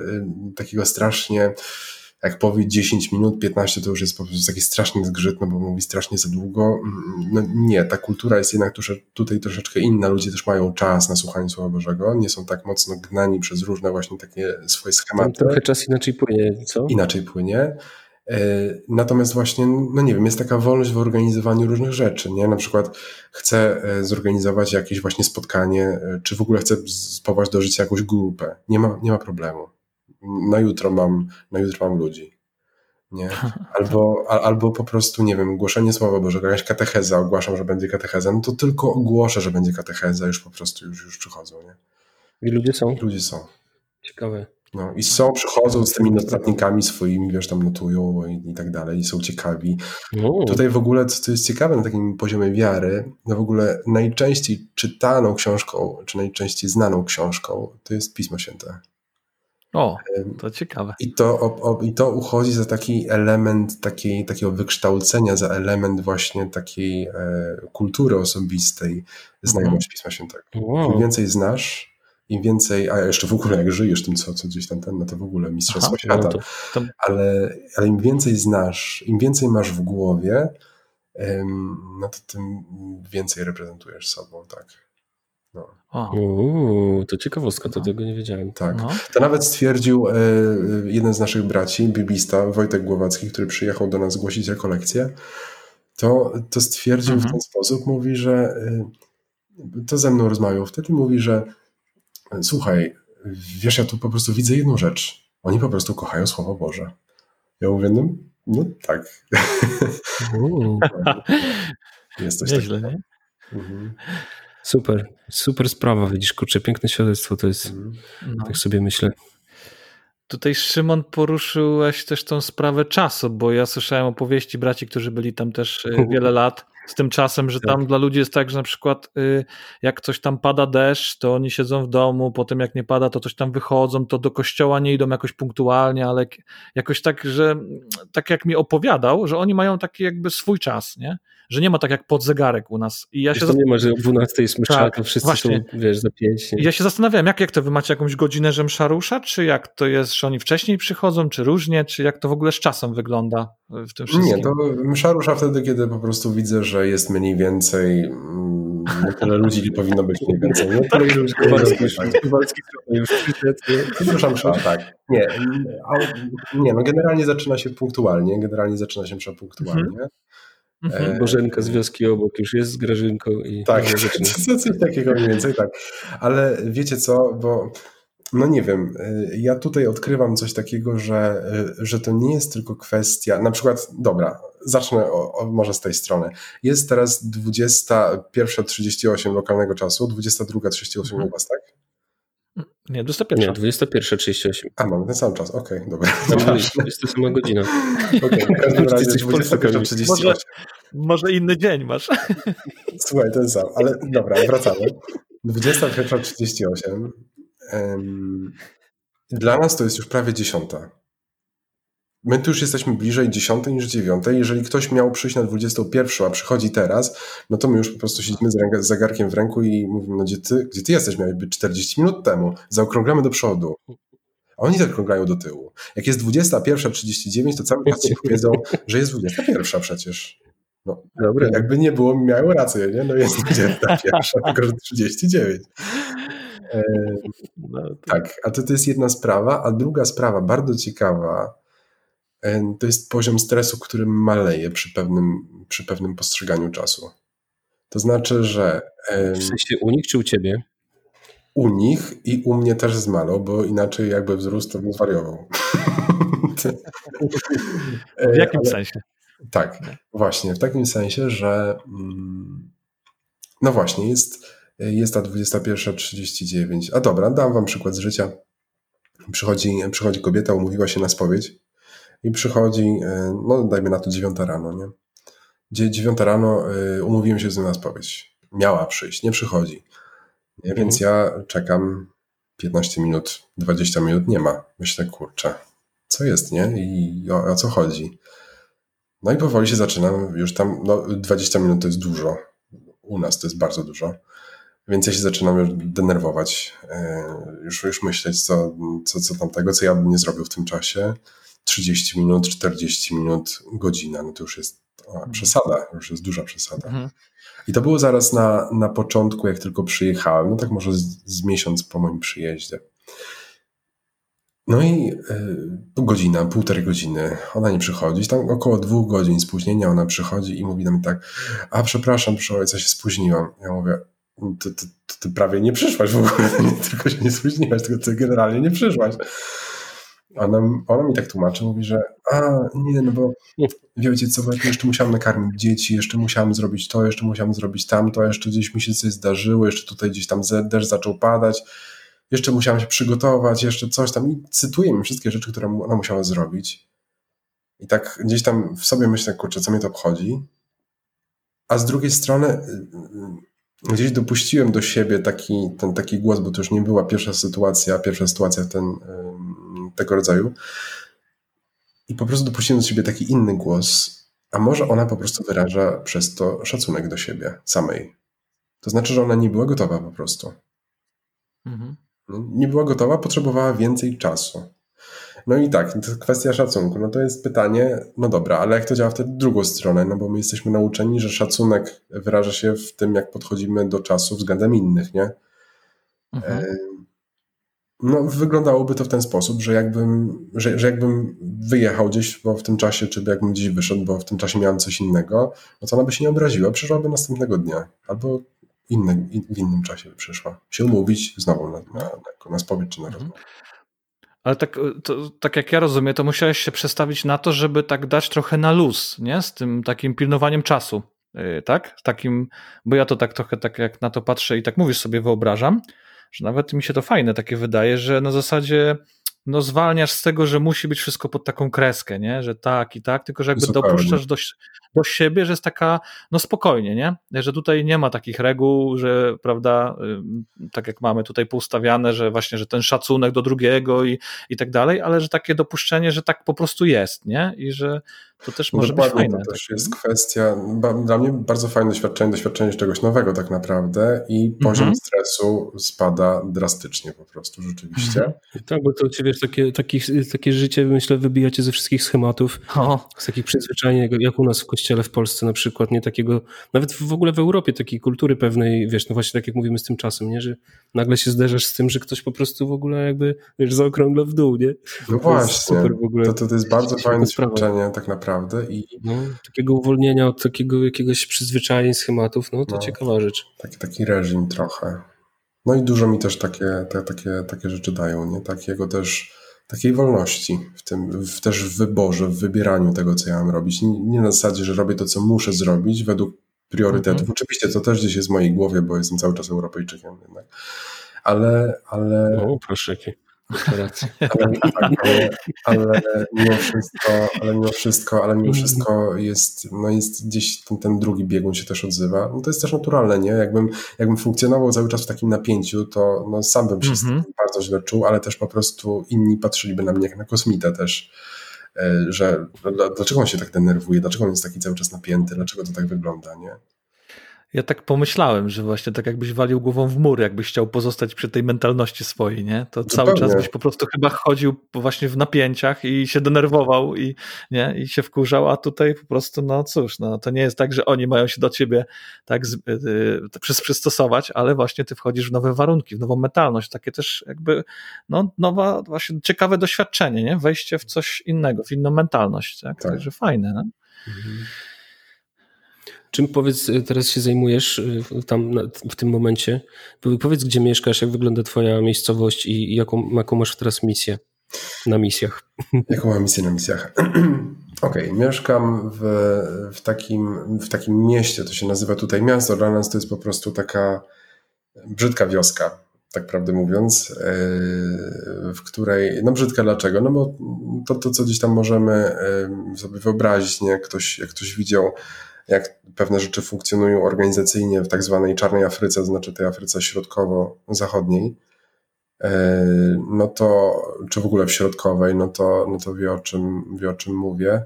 y, takiego strasznie, jak powie 10 minut, 15 to już jest po prostu taki straszny zgrzyt, no bo mówi strasznie za długo. No nie, ta kultura jest jednak tutaj troszeczkę inna. Ludzie też mają czas na słuchanie Słowa Bożego, nie są tak mocno gnani przez różne właśnie takie swoje schematy. Tam trochę czas inaczej płynie, co? Inaczej płynie. E, natomiast właśnie, no nie wiem, jest taka wolność w organizowaniu różnych rzeczy, nie? Na przykład chcę e, zorganizować jakieś właśnie spotkanie, e, czy w ogóle chcę spować do życia jakąś grupę. Nie ma, nie ma problemu. Na jutro mam, na jutro mam ludzi. Nie? [LAUGHS] Albo, albo po prostu, nie wiem, głoszenie Słowa Bożego, jakaś katecheza, ogłaszam, że będzie katecheza, no to tylko ogłoszę, że będzie katecheza, już po prostu już, już przychodzą, nie? I ludzie są? Ludzie są. Ciekawe. No, I są, przychodzą z tymi notatnikami swoimi, wiesz, tam notują i, i tak dalej, i są ciekawi. Tutaj w ogóle, co jest ciekawe na takim poziomie wiary, no w ogóle najczęściej czytaną książką, czy najczęściej znaną książką, to jest Pismo Święte. O, to ciekawe. I to, o, o, i to uchodzi za taki element takiej, takiego wykształcenia, za element właśnie takiej e, kultury osobistej, znajomość mhm. Pisma Świętego. Wow. Im więcej znasz, im więcej, a jeszcze w ogóle jak żyjesz tym, co, co gdzieś tam ten, no to w ogóle mistrzostwo Aha, świata, no to, to... Ale, ale im więcej znasz, im więcej masz w głowie, no to tym więcej reprezentujesz sobą, tak. No. Uuu, to ciekawostka, to no. tego nie wiedziałem. Tak. No. To nawet stwierdził e, jeden z naszych braci, biblista, Wojtek Głowacki, który przyjechał do nas zgłosić rekolekcję, to, to stwierdził mhm. w ten sposób, mówi, że e, to ze mną rozmawiał wtedy, mówi, że słuchaj, wiesz, ja tu po prostu widzę jedną rzecz. Oni po prostu kochają Słowo Boże. Ja mówię, no, no tak. [LAUGHS] Jest coś Nieźle, takiego. Nie? Mhm. Super, super sprawa, widzisz, kurczę, piękne świadectwo to jest, mhm. no. tak sobie myślę. Tutaj Szymon poruszyłeś też tą sprawę czasu, bo ja słyszałem opowieści braci, którzy byli tam też y, wiele lat z tym czasem, że tam tak. dla ludzi jest tak, że na przykład y, jak coś tam pada deszcz, to oni siedzą w domu, potem jak nie pada, to coś tam wychodzą, to do kościoła nie idą jakoś punktualnie, ale jakoś tak, że tak jak mi opowiadał, że oni mają taki jakby swój czas, nie? Że nie ma tak jak pod zegarek u nas. I ja się to nie ma, że o 12 jest msza, tak, to wszyscy właśnie. są, wiesz, za pięć. Ja się zastanawiałem, jak, jak to wy macie jakąś godzinę, że msza rusza, czy jak to jest, że oni wcześniej przychodzą, czy różnie, czy jak to w ogóle z czasem wygląda w tym wszystkim? Nie, to msza rusza wtedy, kiedy po prostu widzę, że jest mniej więcej, mm, tyle ludzi nie powinno być mniej więcej. Nie? Tyle już Kowalski już Przepraszam, tak. Nie, nie, no generalnie zaczyna się punktualnie, generalnie zaczyna się msza punktualnie. Mhm. Mhm. Bożenka z wioski obok już jest z Grażynką i tak, [LAUGHS] coś takiego mniej więcej, tak. Ale wiecie co, bo no nie wiem, y, ja tutaj odkrywam coś takiego, że, y, że to nie jest tylko kwestia, na przykład, dobra, zacznę o, o może z tej strony. Jest teraz 21.38 lokalnego czasu, 22.38 mhm. u was, tak? Nie, 21. Nie, 21.38. A, mamy ten sam czas, okej, okay, dobra. Jest to sama godzina. [LAUGHS] Okej, okay, w każdym razie 21.38. Może, może inny dzień masz. Słuchaj, ten sam, ale dobra, wracamy. 21.38 dla nas to jest już prawie dziesiąta. My tu już jesteśmy bliżej dziesiątej niż dziewiątej. Jeżeli ktoś miał przyjść na 21, a przychodzi teraz, no to my już po prostu siedzimy z, zegarkiem w ręku i mówimy, no gdzie ty, gdzie ty jesteś? Miałeś być 40 minut temu. Zaokrąglamy do przodu. A oni zaokrąglają do tyłu. Jak jest 21.39, to cały czas się [LAUGHS] powiedzą, że jest 21 przecież. No, Dobre. Jakby nie było, miały rację, nie? No jest 21, tylko że 39. no, tak, a to, to jest jedna sprawa, a druga sprawa, bardzo ciekawa, to jest poziom stresu, który maleje przy pewnym, przy pewnym postrzeganiu czasu. To znaczy, że. W sensie u nich czy u ciebie? U nich i u mnie też zmalał, bo inaczej jakby wzrósł, to bym zwariował. [LAUGHS] w jakim Ale, sensie? Tak, właśnie, w takim sensie, że. Mm, no właśnie, jest, jest ta 21.39. A dobra, dam wam przykład z życia. Przychodzi, przychodzi kobieta, umówiła się na spowiedź i przychodzi, e, no dajmy na to 9 rano, nie? 9 rano y, umówiłem się z nią na spowiedź. Miała przyjść, nie przychodzi. Nie? Więc mhm. ja czekam 15 minut, 20 minut, nie ma. Myślę, kurczę, co jest, nie? I o, o co chodzi? No i powoli się zaczynam, już tam, no 20 minut to jest dużo. U nas to jest bardzo dużo. Więc ja się zaczynam już denerwować, y, już, już myśleć, co, co, co tam tego, co ja bym nie zrobił w tym czasie. 30 minut, 40 minut, godzina, no to już jest Mhm. przesada, już jest duża przesada. Mhm. I to było zaraz na, na początku, jak tylko przyjechałem, no tak może z, z miesiąc po moim przyjeździe. No i y, godzina, półtorej godziny, ona nie przychodzi, tam około dwóch godzin spóźnienia ona przychodzi i mówi do mnie tak, a przepraszam, proszę ojca, się spóźniłam. Ja mówię, ty, ty, ty, prawie nie przyszłaś w ogóle, [LAUGHS] nie tylko się nie spóźniłaś, tylko ty generalnie nie przyszłaś. Ona, ona mi tak tłumaczy, mówi, że a nie, no bo wiecie co, bo jeszcze musiałam nakarmić dzieci, jeszcze musiałam zrobić to, jeszcze musiałam zrobić tamto, jeszcze gdzieś mi się coś zdarzyło, jeszcze tutaj gdzieś tam deszcz zaczął padać, jeszcze musiałam się przygotować, jeszcze coś tam i cytuję mi wszystkie rzeczy, które ona musiała zrobić. I tak gdzieś tam w sobie myślę, kurczę, co mnie to obchodzi. A z drugiej strony y, y, gdzieś dopuściłem do siebie taki, ten taki głos, bo to już nie była pierwsza sytuacja, pierwsza sytuacja ten, tego rodzaju. I po prostu dopuściłem do siebie taki inny głos, a może ona po prostu wyraża przez to szacunek do siebie samej. To znaczy, że ona nie była gotowa po prostu. Mhm. Nie była gotowa, potrzebowała więcej czasu. No i tak, to kwestia szacunku. No to jest pytanie, no dobra, ale jak to działa wtedy drugą stronę? No bo my jesteśmy nauczeni, że szacunek wyraża się w tym, jak podchodzimy do czasu względem innych, nie? Mhm. No, wyglądałoby to w ten sposób, że jakbym, że, że jakbym wyjechał gdzieś bo w tym czasie, czy jakbym gdzieś wyszedł, bo w tym czasie miałem coś innego, no to ona by się nie obraziła, przyszłaby następnego dnia, albo inny, w innym czasie by przyszła. Się umówić znowu na, na, na, na spowiedź czy na mhm. Ale tak, to, tak jak ja rozumiem, to musiałeś się przestawić na to, żeby tak dać trochę na luz, nie? Z tym takim pilnowaniem czasu, yy, tak? Takim, bo ja to tak trochę tak jak na to patrzę i tak mówisz sobie wyobrażam, że nawet mi się to fajne takie wydaje, że na zasadzie no zwalniasz z tego, że musi być wszystko pod taką kreskę, nie? że tak i tak, tylko że jakby dopuszczasz do, do siebie, że jest taka, no spokojnie, nie? Że tutaj nie ma takich reguł, że prawda, tak jak mamy tutaj poustawiane, że właśnie, że ten szacunek do drugiego i, i tak dalej, ale że takie dopuszczenie, że tak po prostu jest, nie? I że to też może być fajne. To też tak. jest kwestia, dla mnie bardzo fajne doświadczenie, doświadczenie czegoś nowego tak naprawdę i poziom mhm. stresu spada drastycznie po prostu rzeczywiście. Mhm. Tak, bo to ciebie takie, takie, takie życie myślę wybijacie ze wszystkich schematów, o. z takich przyzwyczajeń, jak u nas w kościele w Polsce na przykład, nie takiego, nawet w ogóle w Europie takiej kultury pewnej, wiesz, no właśnie tak jak mówimy z tym czasem, nie, że nagle się zderzasz z tym, że ktoś po prostu w ogóle jakby, wiesz, zaokrągla w dół, nie? No to właśnie, to, to, to jest bardzo fajne doświadczenie tak naprawdę naprawdę. I... No, takiego uwolnienia od takiego jakiegoś przyzwyczajeń, schematów, no to no, ciekawa rzecz. Taki, taki reżim trochę. No i dużo mi też takie, te, takie, takie rzeczy dają, nie? Takiego też, takiej wolności w tym, w, też w wyborze, w wybieraniu tego, co ja mam robić. Nie, nie na zasadzie, że robię to, co muszę zrobić według priorytetów. Mhm. Oczywiście to też gdzieś jest w mojej głowie, bo jestem cały czas Europejczykiem jednak. Ale, ale... O, proszę, ale, ale, ale, mimo wszystko, ale mimo wszystko, ale mimo wszystko jest, no jest gdzieś ten, ten drugi biegun się też odzywa. No to jest też naturalne, nie? Jakbym, jakbym funkcjonował cały czas w takim napięciu, to no sam bym się mm -hmm. bardzo źle czuł, ale też po prostu inni patrzyliby na mnie jak na kosmitę też e, że dlaczego on się tak denerwuje, dlaczego on jest taki cały czas napięty, dlaczego to tak wygląda, nie? Ja tak pomyślałem, że właśnie tak jakbyś walił głową w mur, jakbyś chciał pozostać przy tej mentalności swojej, nie? To Zupełnie. cały czas byś po prostu chyba chodził właśnie w napięciach i się denerwował i, nie? I się wkurzał, a tutaj po prostu, no cóż, no, to nie jest tak, że oni mają się do ciebie tak z, yy, przystosować, ale właśnie ty wchodzisz w nowe warunki, w nową mentalność, takie też jakby, no, nowa, właśnie ciekawe doświadczenie, nie? Wejście w coś innego, w inną mentalność, tak? tak. Także fajne, no? Mhm. Czym powiedz, y, teraz się zajmujesz y, tam w tym momencie? Powiedz, gdzie mieszkasz, jak wygląda Twoja miejscowość i jaką, jaką masz teraz misję na misjach? [LAUGHS] Jaką mam misję na misjach? [CLEARS THROAT] Okej, okay, mieszkam w, w, takim, w takim mieście, to się nazywa tutaj miasto. Dla nas to jest po prostu taka brzydka wioska, tak prawdę mówiąc, y, w której, no brzydka dlaczego? No bo to, to co gdzieś tam możemy sobie wyobrazić, nie? Ktoś, jak ktoś widział jak pewne rzeczy funkcjonują organizacyjnie w tak zwanej czarnej Afryce, znaczy tej Afryce środkowo-zachodniej, e, no to, czy w ogóle w środkowej, no to, no to wie, o czym, wie o czym mówię.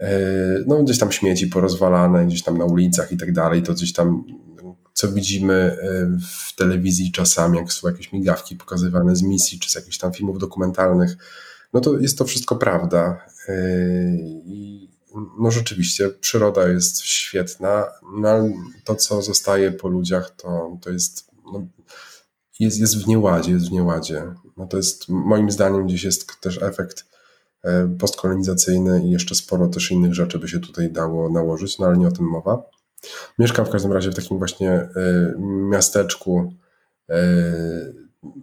E, no gdzieś tam śmieci porozwalane, gdzieś tam na ulicach i tak dalej, to gdzieś tam, co widzimy e, w telewizji czasami, jak są jakieś migawki pokazywane z misji, czy z jakichś tam filmów dokumentalnych, no to jest to wszystko prawda. I no rzeczywiście przyroda jest świetna, no ale to, co zostaje po ludziach, to, to jest, no, jest, jest w nieładzie, jest w nieładzie. No to jest, moim zdaniem gdzieś jest też efekt e, postkolonizacyjny i jeszcze sporo też innych rzeczy by się tutaj dało nałożyć, no ale nie o tym mowa. Mieszkam w każdym razie w takim właśnie e, miasteczku, e,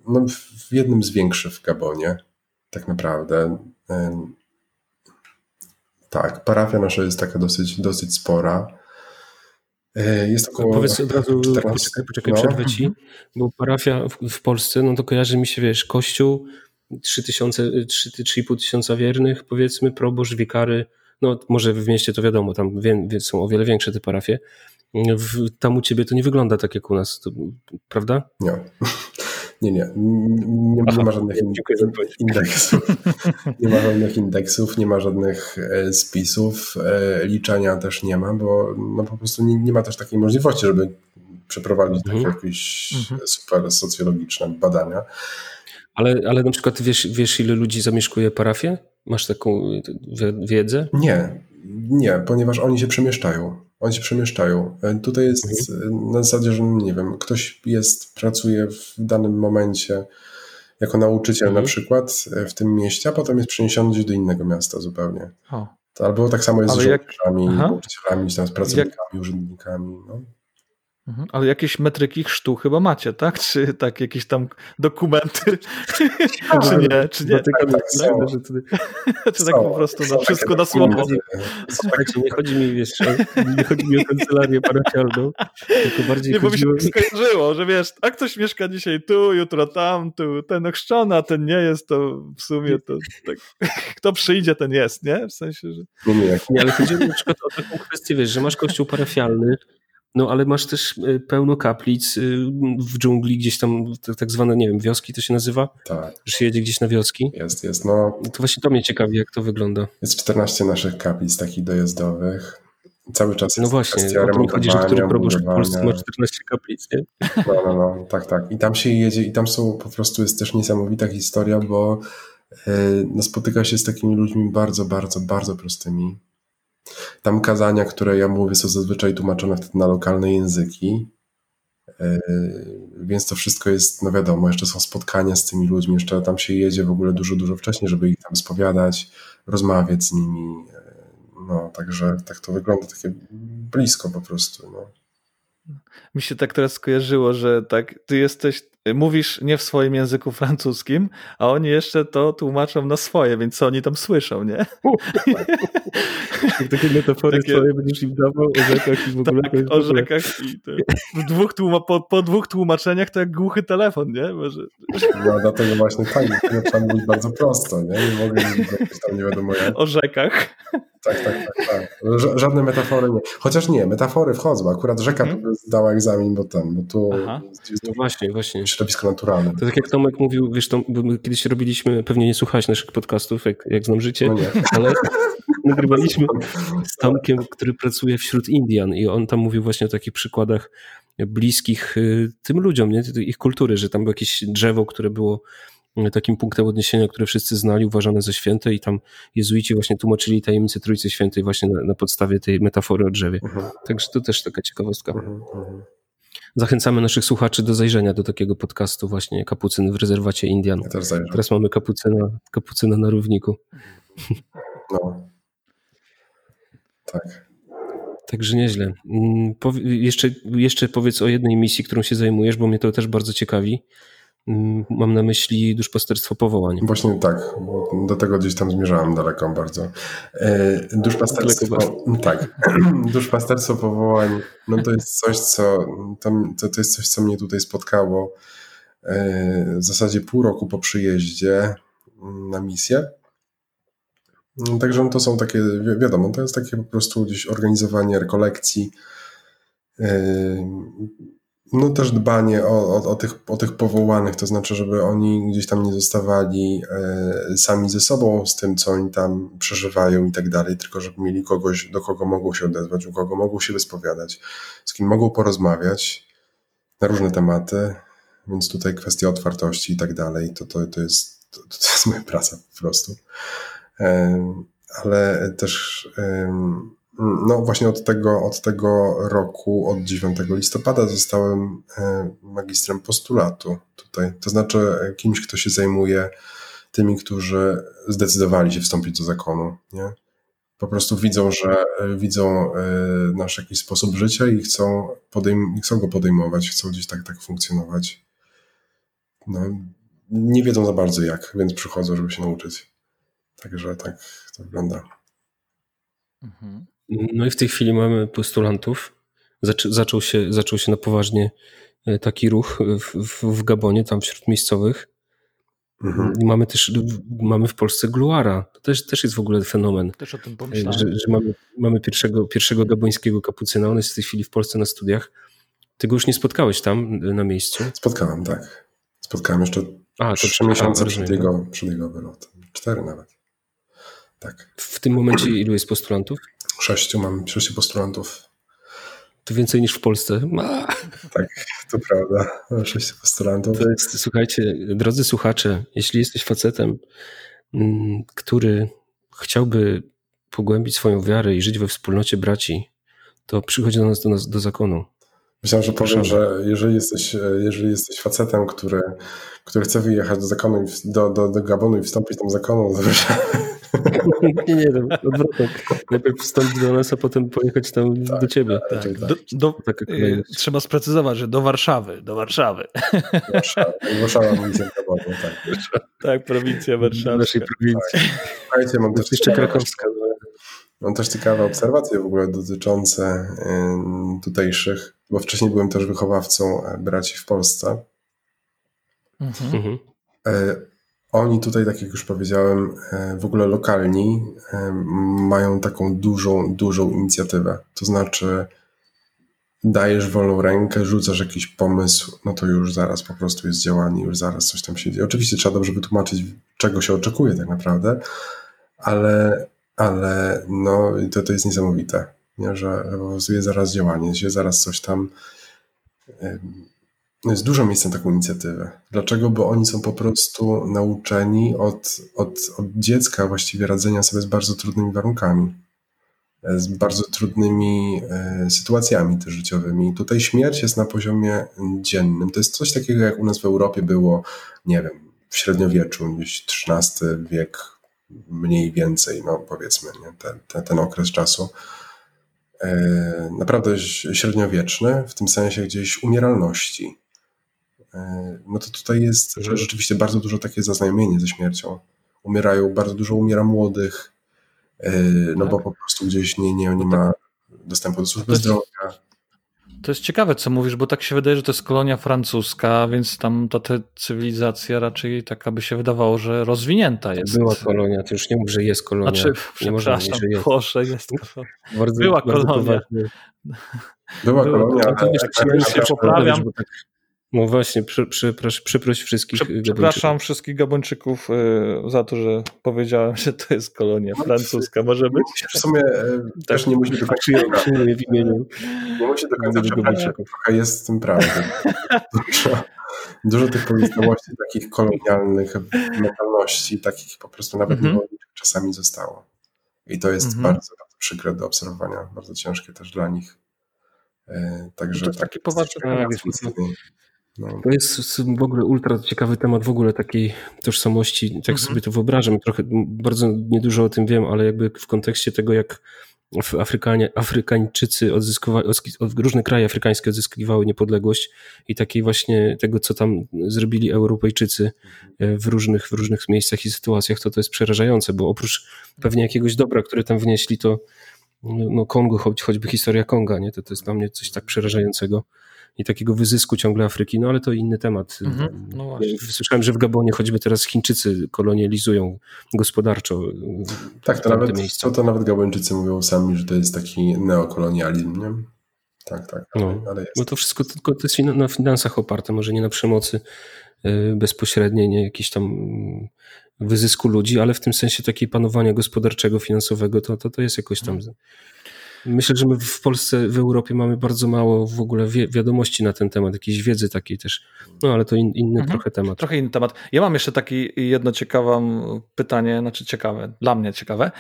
no w jednym z większych w Gabonie, tak naprawdę. Tak, parafia nasza jest taka dosyć, dosyć spora. E, jest około Powiedz od razu, 14, poczekaj, poczekaj no. przerwę ci, bo parafia w, w, Polsce, no to kojarzy mi się, wiesz, kościół, 3,5 tysiąca wiernych, powiedzmy, proboszcz, wikary, no może w mieście to wiadomo, tam wie, są o wiele większe te parafie. W, tam u ciebie to nie wygląda tak jak u nas, to, prawda? Nie. Nie, nie. Nie, nie ma żadnych indeksów. [LAUGHS] Nie ma żadnych indeksów, nie ma żadnych e, spisów. E, liczenia też nie ma, bo no po prostu nie, nie ma też takiej możliwości, żeby przeprowadzić takie mhm. jakieś mhm. super socjologiczne badania. Ale, ale na przykład wiesz, wiesz, ile ludzi zamieszkuje parafię? Masz taką wiedzę? Nie, nie, ponieważ oni się przemieszczają. Oni się przemieszczają. E, tutaj jest mhm. na zasadzie, że nie wiem, ktoś jest, pracuje w danym momencie jako nauczyciel mhm. na przykład e, w tym mieście, a potem jest przeniesiony gdzieś do innego miasta zupełnie. O. Albo tak samo jest Ale z żołnierzami, nauczycielami, z pracownikami, jak... urzędnikami. No. Mhm. Ale jakieś metryki chrztu chyba macie, tak? Czy tak jakieś tam dokumenty? czy nie? Czy nie? Tak, tak, tak, że czy [LAUGHS] tak po prostu no, wszystko na słowo? Słuchajcie, nie chodzi mi, wiesz, nie chodzi mi o kancelarię parafialną, tylko bardziej nie, bo mi się skojarzyło, że wiesz, a ktoś mieszka dzisiaj tu, jutro tam, tu, ten ochrzczony, a ten nie jest, to w sumie to tak, [LAUGHS] kto przyjdzie, ten jest, nie? W sensie, że... Nie, nie ale chodzi mi na przykład o taką kwestię, wiesz, że masz kościół parafialny, no ale masz też e, pełno kaplic y, w dżungli, gdzieś tam tak zwane, nie wiem, wioski to się nazywa? Tak. Że się jedzie gdzieś na wioski? Jest, jest. No, to właśnie to mnie ciekawi, jak to wygląda. Jest 14 naszych kaplic takich dojazdowych. Cały czas no jest No właśnie, o to mi chodzi, że który proboszcz w Polsce ma 14 kaplic, nie? No, no, no, tak, tak. I tam się jedzie i tam są po prostu, jest też niesamowita historia, bo yy, no, spotyka się z takimi ludźmi bardzo, bardzo, bardzo prostymi, tam kazania, które ja mówię, są zazwyczaj tłumaczone wtedy na lokalne języki. E, więc to wszystko jest, no wiadomo, jeszcze są spotkania z tymi ludźmi, jeszcze tam się jedzie w ogóle dużo, dużo wcześniej, żeby ich tam spowiadać, rozmawiać z nimi. E, no, także tak to wygląda, takie blisko po prostu. No. Mi się tak teraz skojarzyło, że tak, ty jesteś mówisz nie w swoim języku francuskim, a oni jeszcze to tłumaczą na swoje, więc co oni tam słyszą, nie? [LAUGHS] takie metafory takie... swoje będziesz im dawał o rzekach i w ogóle. Tak, o rzekach i to, w dwóch tłuma, po, po, dwóch tłumaczeniach to jak głuchy telefon, nie? Może... No dlatego właśnie tak, trzeba mówić bardzo prosto, nie? Nie mogę mówić tam nie wiadomo jak. O rzekach. Tak, tak, tak. tak. Żadne metafory nie. Chociaż nie, metafory wchodzą. Akurat rzeka hmm. zdała egzamin, bo ten, bo tu jest no właśnie, właśnie. Środowisko naturalne. To tak jak Tomek mówił, wiesz, to, my kiedyś robiliśmy, pewnie nie słuchałeś naszych podcastów, jak, jak znam życie, no [LAUGHS] ale nagrywaliśmy [LAUGHS] z Tomkiem, który pracuje wśród Indian i on tam mówił właśnie o takich przykładach bliskich y, tym ludziom, nie? ich kultury, że tam było jakieś drzewo, które było takim punktem odniesienia, które wszyscy znali, uważane za święte i tam jezuici właśnie tłumaczyli tajemnicę Trójcy Świętej właśnie na, na podstawie tej metafory o drzewie. Mhm. Także to też taka ciekawostka. Mhm, mhm. Zachęcamy naszych słuchaczy do zajrzenia do takiego podcastu właśnie Kapucyn w rezerwacie Indian. Ja Teraz mamy kapucyna, kapucyna na równiku. No. Tak. Także nieźle. Mm, jeszcze, jeszcze powiedz o jednej misji, którą się zajmujesz, bo mnie to też bardzo ciekawi. Mm, mam na myśli duszpasterstwo powołań. Właśnie tak, bo do tego gdzieś tam zmierzałem daleko bardzo. E, duszpasterstwo, tak, [CLEARS THROAT] duszpasterstwo powołań, no to jest coś, co, to, to jest coś, co mnie tutaj spotkało e, w zasadzie pół roku po przyjeździe na misję. Także no to są takie, wiadomo, to jest takie po prostu gdzieś organizowanie rekolekcji, e, no też dbanie o, o, o, tych, o tych powołanych, to znaczy, żeby oni gdzieś tam nie zostawali e, sami ze sobą, z tym, co oni tam przeżywają i tak dalej, tylko żeby mieli kogoś, do kogo mogą się odezwać, u kogo mogą się wyspowiadać, z kim mogą porozmawiać na różne tematy, więc tutaj kwestia otwartości i tak dalej, to, to, to, jest, to, to jest moja praca po prostu. E, ale też no właśnie od tego, od tego roku, od 9 listopada zostałem e, magistrem postulatu tutaj. To znaczy e, kimś, kto się zajmuje tymi, którzy zdecydowali się wstąpić do zakonu. Nie? Po prostu widzą, że e, widzą nasz jakiś sposób życia i chcą, podejm- chcą go podejmować, chcą gdzieś tak, tak funkcjonować. No, nie wiedzą za bardzo jak, więc przychodzą, żeby się nauczyć. Także tak to wygląda. Mhm. No i w tej chwili mamy postulantów. Zaczą, zaczął, się, zaczął się na poważnie e, taki ruch w, w, w Gabonie, tam wśród miejscowych. Mhm. Mamy też mamy w Polsce Gluara. To też, też jest w ogóle fenomen. Też o tym pomyślałem. Że, że mamy, mamy pierwszego, pierwszego gabońskiego kapucyna. On jest w tej chwili w Polsce na studiach. Ty go już nie spotkałeś tam na miejscu? Spotkałem, tak. Spotkałem jeszcze A, to trzy miesiące przed jego, przed jego wylotem. Cztery nawet. Tak. W tym momencie ilu jest postulantów? Sześciu, mam sześciu postulantów. To więcej niż w Polsce. Tak, to prawda. Sześciu postulantów. To jest, słuchajcie, drodzy słuchacze, jeśli jesteś facetem, mm, który chciałby pogłębić swoją wiarę i żyć we wspólnocie braci, to przychodzi do nas do, nas, do zakonu. Myślałem, że powiem, że jeżeli jesteś, jeżeli jesteś facetem, który, który chce wyjechać do zakonu, do, do, do Gabonu i wstąpić tam zakonu, to nie, nie, no, odwrotnie. Najpierw wstąpić do nas, a potem pojechać tam tak, do ciebie. Tak, tak. Do, do, y, trzeba sprecyzować, że do Warszawy, do Warszawy. Warszawa, Warszawa prowincja tak. Tak, prowincja Warszawa. Naszej prowincji. Tak. Słuchajcie, mam też jeszcze krakowska. Mam też ciekawe obserwacje w ogóle dotyczące tutejszych, bo wcześniej byłem też wychowawcą e, braci w Polsce. Mhm. mhm. Oni tutaj, tak jak już powiedziałem, e, w ogóle lokalni e, mają taką dużą, dużą inicjatywę. To znaczy, dajesz wolną rękę, rzucasz jakiś pomysł, no to już zaraz po prostu jest działanie, już zaraz coś tam się dzieje. Oczywiście trzeba dobrze wytłumaczyć, czego się oczekuje tak naprawdę, ale, ale no, to, to jest niesamowite, nie? że po prostu jest zaraz działanie, się zaraz coś tam jest dużo miejsca na taką inicjatywę. Dlaczego? Bo oni są po prostu nauczeni od, od, od dziecka właściwie radzenia sobie z bardzo trudnymi warunkami, e, z bardzo trudnymi e, sytuacjami też życiowymi. Tutaj śmierć jest na poziomie dziennym. To jest coś takiego, jak u nas w Europie było, nie wiem, w średniowieczu, gdzieś XIII wiek, mniej więcej, no powiedzmy, nie? Ten, ten, ten okres czasu e, naprawdę średniowieczny, w tym sensie gdzieś umieralności. E, no to tutaj jest że rzeczywiście bardzo dużo takie zaznajomienie ze śmiercią. Umierają, bardzo dużo umiera młodych, e, no tak? bo po prostu gdzieś nie, nie, nie ma dostępu do służby zdrowia. To jest ciekawe, co mówisz, bo tak się wydaje, że to jest kolonia francuska, więc tam ta cywilizacja raczej taka by się wydawało, że rozwinięta jest. Była kolonia, to już nie mów, że jest kolonia. Znaczy, nie przepraszam, mówić, że jest. Boże, jest bardzo, Była bardzo kolonia. Była, Była kolonia. To, to, to, się poprawiam. Tak no właśnie, przy, przy, przeproś wszystkich Prze, Przepraszam wszystkich Gabończyków y, za to, że powiedziałem, że to jest kolonia no, francuska. Może być? W sumie y, też nie musi do końca przyjmuję w imieniu. Nie musi do końca przepraszać, trochę jest w tym prawdy. Dużo, dużo tych pozostałości takich kolonialnych mentalności, takich po prostu nawet mm -hmm. czasami zostało. I to jest mm -hmm. bardzo, bardzo przykre do obserwowania, bardzo ciężkie też dla nich. Y, także no to jest taki poważny temat. No. To jest w ogóle ultra ciekawy temat w ogóle takiej tożsamości, tak mhm. sobie to wyobrażam. Trochę, bardzo niedużo o tym wiem, ale jakby w kontekście tego, jak Afrykanie, Afrykańczycy odzyskowali, od, różne kraje afrykańskie odzyskiwały niepodległość i takiej właśnie tego, co tam zrobili Europejczycy e, w różnych, w różnych miejscach i sytuacjach, to to jest przerażające, bo oprócz pewnie jakiegoś dobra, które tam wnieśli, to no Kongo, choć, choćby historia Konga, nie? To, to jest dla mnie coś tak przerażającego i takiego wyzysku ciągle Afryki, no ale to inny temat. Mhm, no Słyszałem, że w Gabonie choćby teraz Chińczycy kolonializują gospodarczo. Tak, to nawet, to, to nawet Gabończycy mówią sami, że to jest taki neokolonializm, nie? Tak, tak. No, ale jest. Bo to wszystko tylko to jest na finansach oparte, może nie na przemocy y, bezpośredniej, nie jakiś tam mm, wyzysku ludzi, ale w tym sensie takiej panowania gospodarczego, finansowego, to, to, to jest jakoś tam mhm. Myślę, że my w Polsce, w Europie mamy bardzo mało w ogóle wi wiadomości na ten temat, jakiejś wiedzy takiej też. No ale to in, inny mhm. trochę temat. Trochę inny temat. Ja mam jeszcze takie jedno ciekawe pytanie, znaczy ciekawe, dla mnie ciekawe.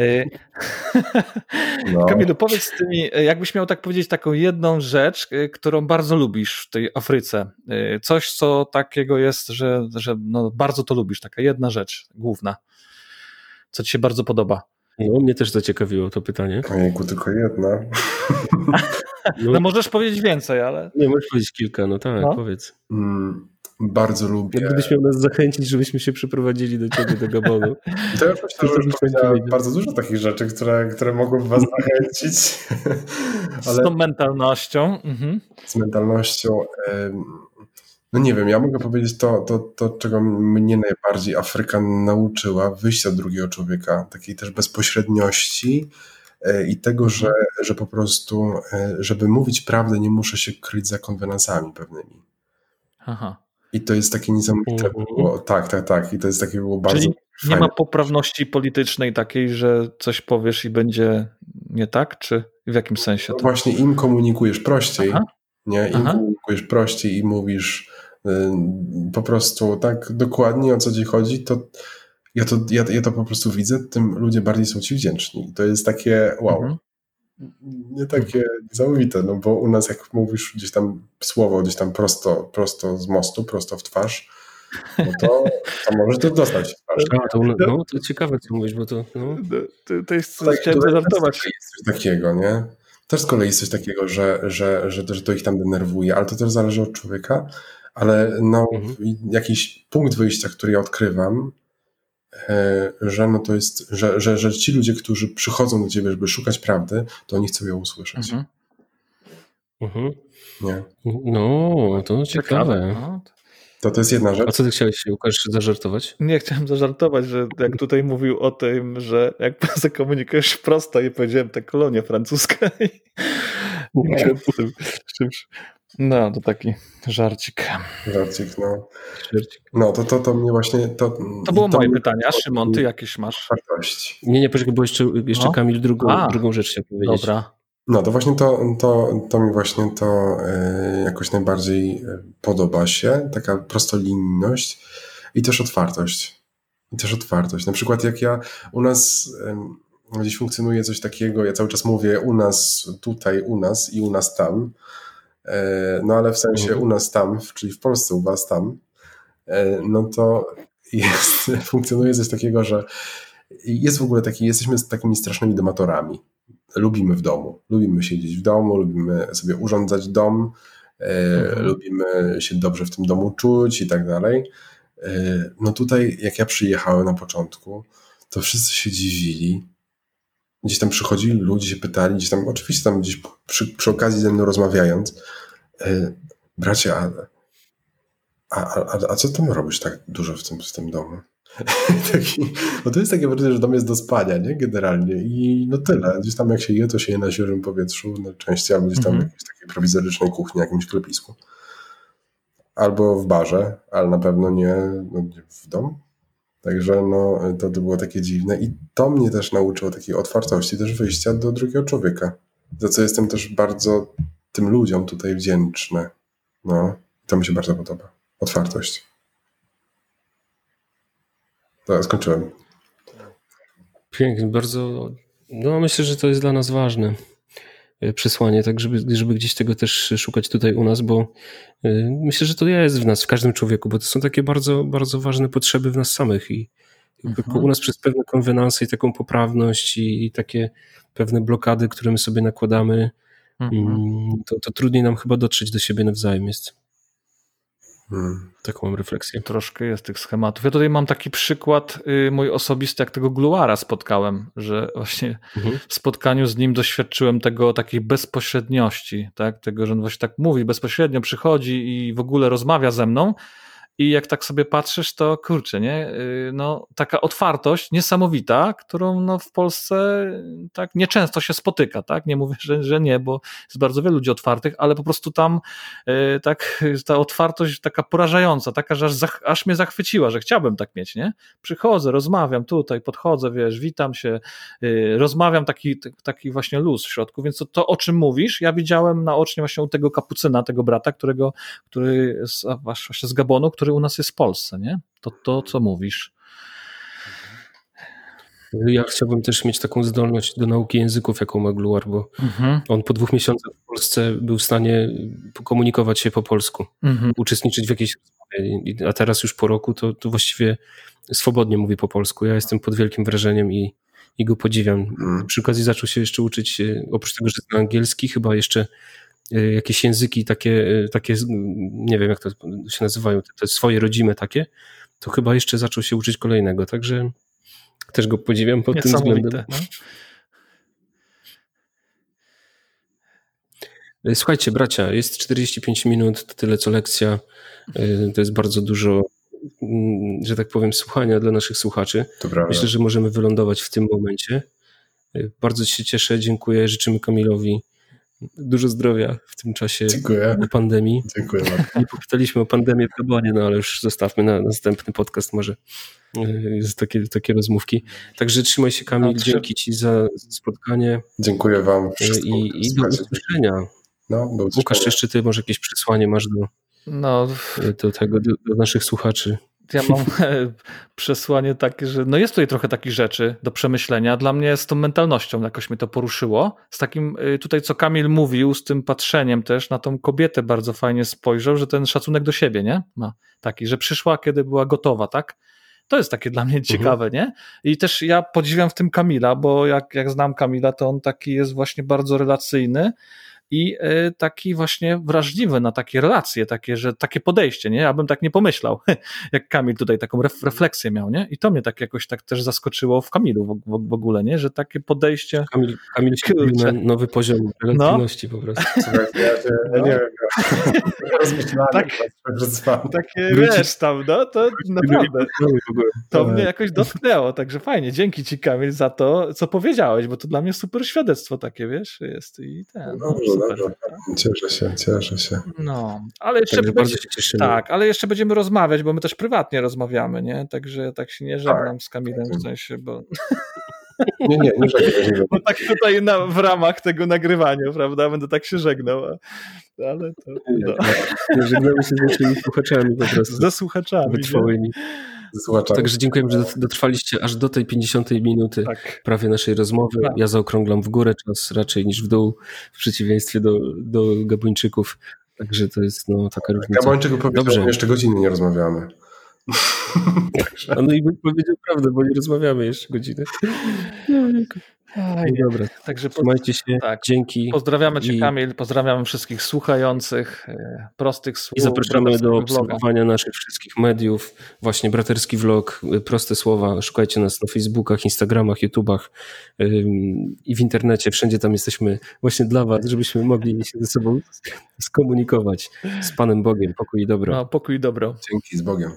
Y, no. [LAUGHS] Kamilu, powiedz mi, jakbyś miał tak powiedzieć taką jedną rzecz, y, którą bardzo lubisz w tej Afryce. Y, coś, co takiego jest, że, że no bardzo to lubisz, taka jedna rzecz główna. Co ci się bardzo podoba? No, mnie też zaciekawiło to pytanie. Ojejku, tylko jedna. No, no, możesz powiedzieć więcej, ale... Nie, możesz powiedzieć kilka, no tak, no. powiedz. Mm, bardzo lubię... Gdybyś miał nas zachęcić, żebyśmy się przeprowadzili do ciebie, do Gabonu. [LAUGHS] To ja myślę, że już powiedziałem bardzo dużo takich rzeczy, które, które mogłyby was zachęcić. Ale... Z tą mentalnością. Mhm. Z mentalnością... No nie wiem, ja mogę powiedzieć to, to, to, czego mnie najbardziej Afryka nauczyła, wyjścia drugiego człowieka, takiej też bezpośredniości e, i tego, że, że po prostu, e, żeby mówić prawdę, nie muszę się kryć za konwenansami pewnymi. Aha. I to jest takie niesamowite mhm. było. Tak, tak, tak. I to jest takie było bardzo. Czyli nie ma poprawności politycznej takiej, że coś powiesz i będzie nie tak? Czy w jakim sensie? To... No właśnie im komunikujesz prościej, Aha. nie? Im Aha. komunikujesz prościej i mówisz po prostu tak dokładnie o co ci chodzi, to ja to, ja, ja to po prostu widzę, tym ludzie bardziej są ci wdzięczni. To jest takie wow. Mhm. Nie takie niesamowite, no bo u nas jak mówisz gdzieś tam słowo gdzieś tam prosto, prosto z mostu, prosto w twarz, no to, to możesz to dostać. A, to, no, to ciekawe co mówisz, bo to... No. To, to jest, tak, chciałem zażartować. Coś takiego, nie? Też z kolei jest coś takiego, że, że, że, że to ich tam denerwuje, ale to też zależy od człowieka, ale no, mhm. jakiś punkt wyjścia, który ja odkrywam, e, że no to jest, że, że, że ci ludzie, którzy przychodzą do ciebie, żeby szukać prawdy, to oni chcą ją usłyszeć. Mhm. Mhm. Nie. No, to ciekawe. No. To to jest jedna rzecz. A co ty chciałeś, Łukasz, zażartować? Nie, chciałem zażartować, że jak tutaj mówił o tym, że jak [LAUGHS] zakomunikujesz prosto i powiedziałem te kolonie francuskie [LAUGHS] i, czymś no, to taki żarcik. Żarcik, no. Żarcik. No, to, to, to mnie właśnie... To, to było to moje pytanie. A Szymon, ty jakieś masz? Wartość. Nie, nie, poczekaj, bo jeszcze, jeszcze no. Kamil drugą, drugą rzecz chciał powiedzieć. Dobra. No, to właśnie to, to, to mi właśnie to y, jakoś najbardziej e, podoba się, taka prostolinijność i też otwartość. I też otwartość. Na przykład jak ja u nas y, gdzieś funkcjonuje coś takiego, ja cały czas mówię u nas, tutaj, u nas i u nas tam, E, no ale w sensie mhm. u nas tam, czyli w Polsce u was tam, e, no to jest, [LAUGHS] funkcjonuje coś takiego, że jest w ogóle taki, jesteśmy takimi strasznymi domatorami. Lubimy w domu, lubimy siedzieć w domu, lubimy sobie urządzać dom, e, mhm. lubimy się dobrze w tym domu czuć i tak dalej. No tutaj, jak ja przyjechałem na początku, to wszyscy się dziwili, gdzieś tam przychodzili ludzie, się pytali, gdzieś tam, oczywiście tam gdzieś przy, przy okazji ze mną rozmawiając, yy, bracie, a, a, a, a co tam robisz tak dużo w tym, w tym domu? [LAUGHS] Taki, no to jest takie wrażenie, że dom jest do spania, nie? Generalnie. I no tyle. Gdzieś tam jak się je, to się je na świeżym powietrzu, na części, albo gdzieś tam mm -hmm. w jakiejś takiej prowizorycznej kuchni, jakimś sklepisku. Albo w barze, ale na pewno nie, no, w domu. Także no, to, to było takie dziwne i to mnie też nauczyło takiej otwartości, też wyjścia do drugiego człowieka, za co jestem też bardzo tym ludziom tutaj wdzięczny. No, to mi się bardzo podoba. Otwartość. To skończyłem. Pięknie, bardzo. No, myślę, że to jest dla nas ważne przesłanie, tak żeby, żeby gdzieś tego też szukać tutaj u nas, bo e, myślę, że to jest w nas, w każdym człowieku, bo to są takie bardzo, bardzo ważne potrzeby w nas samych i mhm. u nas przez pewne konwenanse i taką poprawność i, i takie pewne blokady, które my sobie nakładamy, mhm. Mm, to, to trudniej nam chyba dotrzeć do siebie nawzajem jest. Hmm, taką mam refleksję. Troszkę jest tych schematów. Ja tutaj mam taki przykład y, mój osobisty, jak tego Gluara spotkałem, że właśnie mhm. w spotkaniu z nim doświadczyłem tego takiej bezpośredniości, tak? tego, że on właśnie tak mówi, bezpośrednio przychodzi i w ogóle rozmawia ze mną, i jak tak sobie patrzysz, to kurczę, nie? Y, no, taka otwartość niesamowita, którą no, w Polsce tak nieczęsto się spotyka, tak? Nie mówię, że, że nie, bo jest bardzo wielu ludzi otwartych, ale po prostu tam y, tak ta otwartość taka porażająca, taka, że aż, aż mnie zachwyciła, że chciałbym tak mieć, nie? Przychodzę, rozmawiam tutaj, podchodzę, wiesz, witam się, y, rozmawiam, taki, taki właśnie luz w środku, więc to, to, o czym mówisz, ja widziałem naocznie właśnie u tego kapucyna, tego brata, którego, który z, właśnie z Gabonu, który u nas jest w Polsce, nie? To, to co mówisz. Ja chciałbym też mieć taką zdolność do nauki języków, jaką ma Gluar, bo mhm. on po dwóch miesiącach w Polsce był w stanie komunikować się po polsku, mhm. uczestniczyć w jakiejś rozmowie, a teraz już po roku to, to właściwie swobodnie mówi po polsku. Ja jestem pod wielkim wrażeniem i, i go podziwiam. Mhm. Przy okazji zaczął się jeszcze uczyć, oprócz tego, że zna angielski, chyba jeszcze jakieś języki takie, y, takie, nie wiem jak to się nazywają, te swoje rodzime takie, to chyba jeszcze zaczął się uczyć kolejnego, także też go podziwiam pod tym względem. No? Y, słuchajcie, bracia, jest 45 minut, to tyle co lekcja. To jest bardzo dużo, mm, że tak powiem, słuchania dla naszych słuchaczy. Myślę, że możemy wylądować w tym momencie. Bardzo się cieszę, dziękuję, życzymy Kamilowi Dużo zdrowia w tym czasie Dziękuję. pandemii. Dziękuję Nie popytaliśmy o pandemię w Gabonie, no ale już zostawmy na następny podcast może jest takie, takie rozmówki. Także trzymaj się Kamil, no, dzięki Ci za spotkanie. Dziękuję Wam. I, i do usłyszenia. No, do Łukasz, jeszcze Ty może jakieś przesłanie masz do, no, do tego, do, do naszych słuchaczy ja mam [LAUGHS] przesłanie takie, że no jest tutaj trochę takich rzeczy do przemyślenia. Dla mnie z tą mentalnością jakoś mnie to poruszyło. Z takim y, tutaj, co Kamil mówił, z tym patrzeniem też na tą kobietę bardzo fajnie spojrzał, że ten szacunek do siebie, nie? Ma taki, że przyszła, kiedy była gotowa, tak? To jest takie dla mnie mhm. ciekawe, mhm. nie? I też ja podziwiam w tym Kamila, bo jak, jak znam Kamila, to on taki jest właśnie bardzo relacyjny i e, taki właśnie wrażliwy na takie relacje, takie, że takie podejście, nie? Ja bym tak nie pomyślał, [LAUGHS] jak Kamil tutaj taką refleksję miał, nie? I to mnie tak jakoś tak też zaskoczyło w Kamilu w, w, w ogóle, nie? Że takie podejście... Kamil, Kamil się na nowy poziom relacyjności no. po prostu. Słuchajcie, [LAUGHS] ja, ja nie wiem, no. [LAUGHS] tak, takie wiesz tam, no, to naprawdę to mnie jakoś dotknęło, także fajnie, dzięki ci Kamil za to, co powiedziałeś, bo to dla mnie super świadectwo takie, wiesz, jest i ten. No, super. Cieszę się, cieszę się. No, ale jeszcze, będzie, tak, ale jeszcze będziemy rozmawiać, bo my też prywatnie rozmawiamy, nie? Także tak się nie żegnam tak. z Kamilem w sensie, bo... [LAUGHS] Nie, nie, nie żegnam. Bo tak tutaj na, w ramach tego nagrywania, prawda? Będę tak się żegnał. Ale to. No. Żegnamy się z naszymi słuchaczami po prostu. Ze słuchaczami. Wytrwałymi. Także dziękujemy, że dotrwaliście aż do tej 50 minuty tak. prawie naszej rozmowy. Tak. Ja zaokrąglam w górę czas raczej niż w dół, w przeciwieństwie do, do Gabończyków. Także to jest no, taka różnica. Gabończyków powiedział, jeszcze godziny nie rozmawiamy. [LAUGHS] no i powiedział prawdę, bo nie rozmawiamy jeszcze godziny. No dobra, Także trzymajcie się, tak. dzięki. pozdrawiamy Cię I- Kamil, pozdrawiamy wszystkich słuchających, e, prostych słów. I zapraszamy do braterskiego vloga. obserwowania naszych wszystkich mediów. Właśnie braterski vlog, y, proste słowa. Szukajcie nas na Facebookach, Instagramach, YouTubach i w internecie. Wszędzie tam jesteśmy właśnie dla Was, żebyśmy mogli się ze sobą skomunikować z Panem Bogiem. Pokój i dobro. No, pokój i dobro. Dzięki, z Bogiem.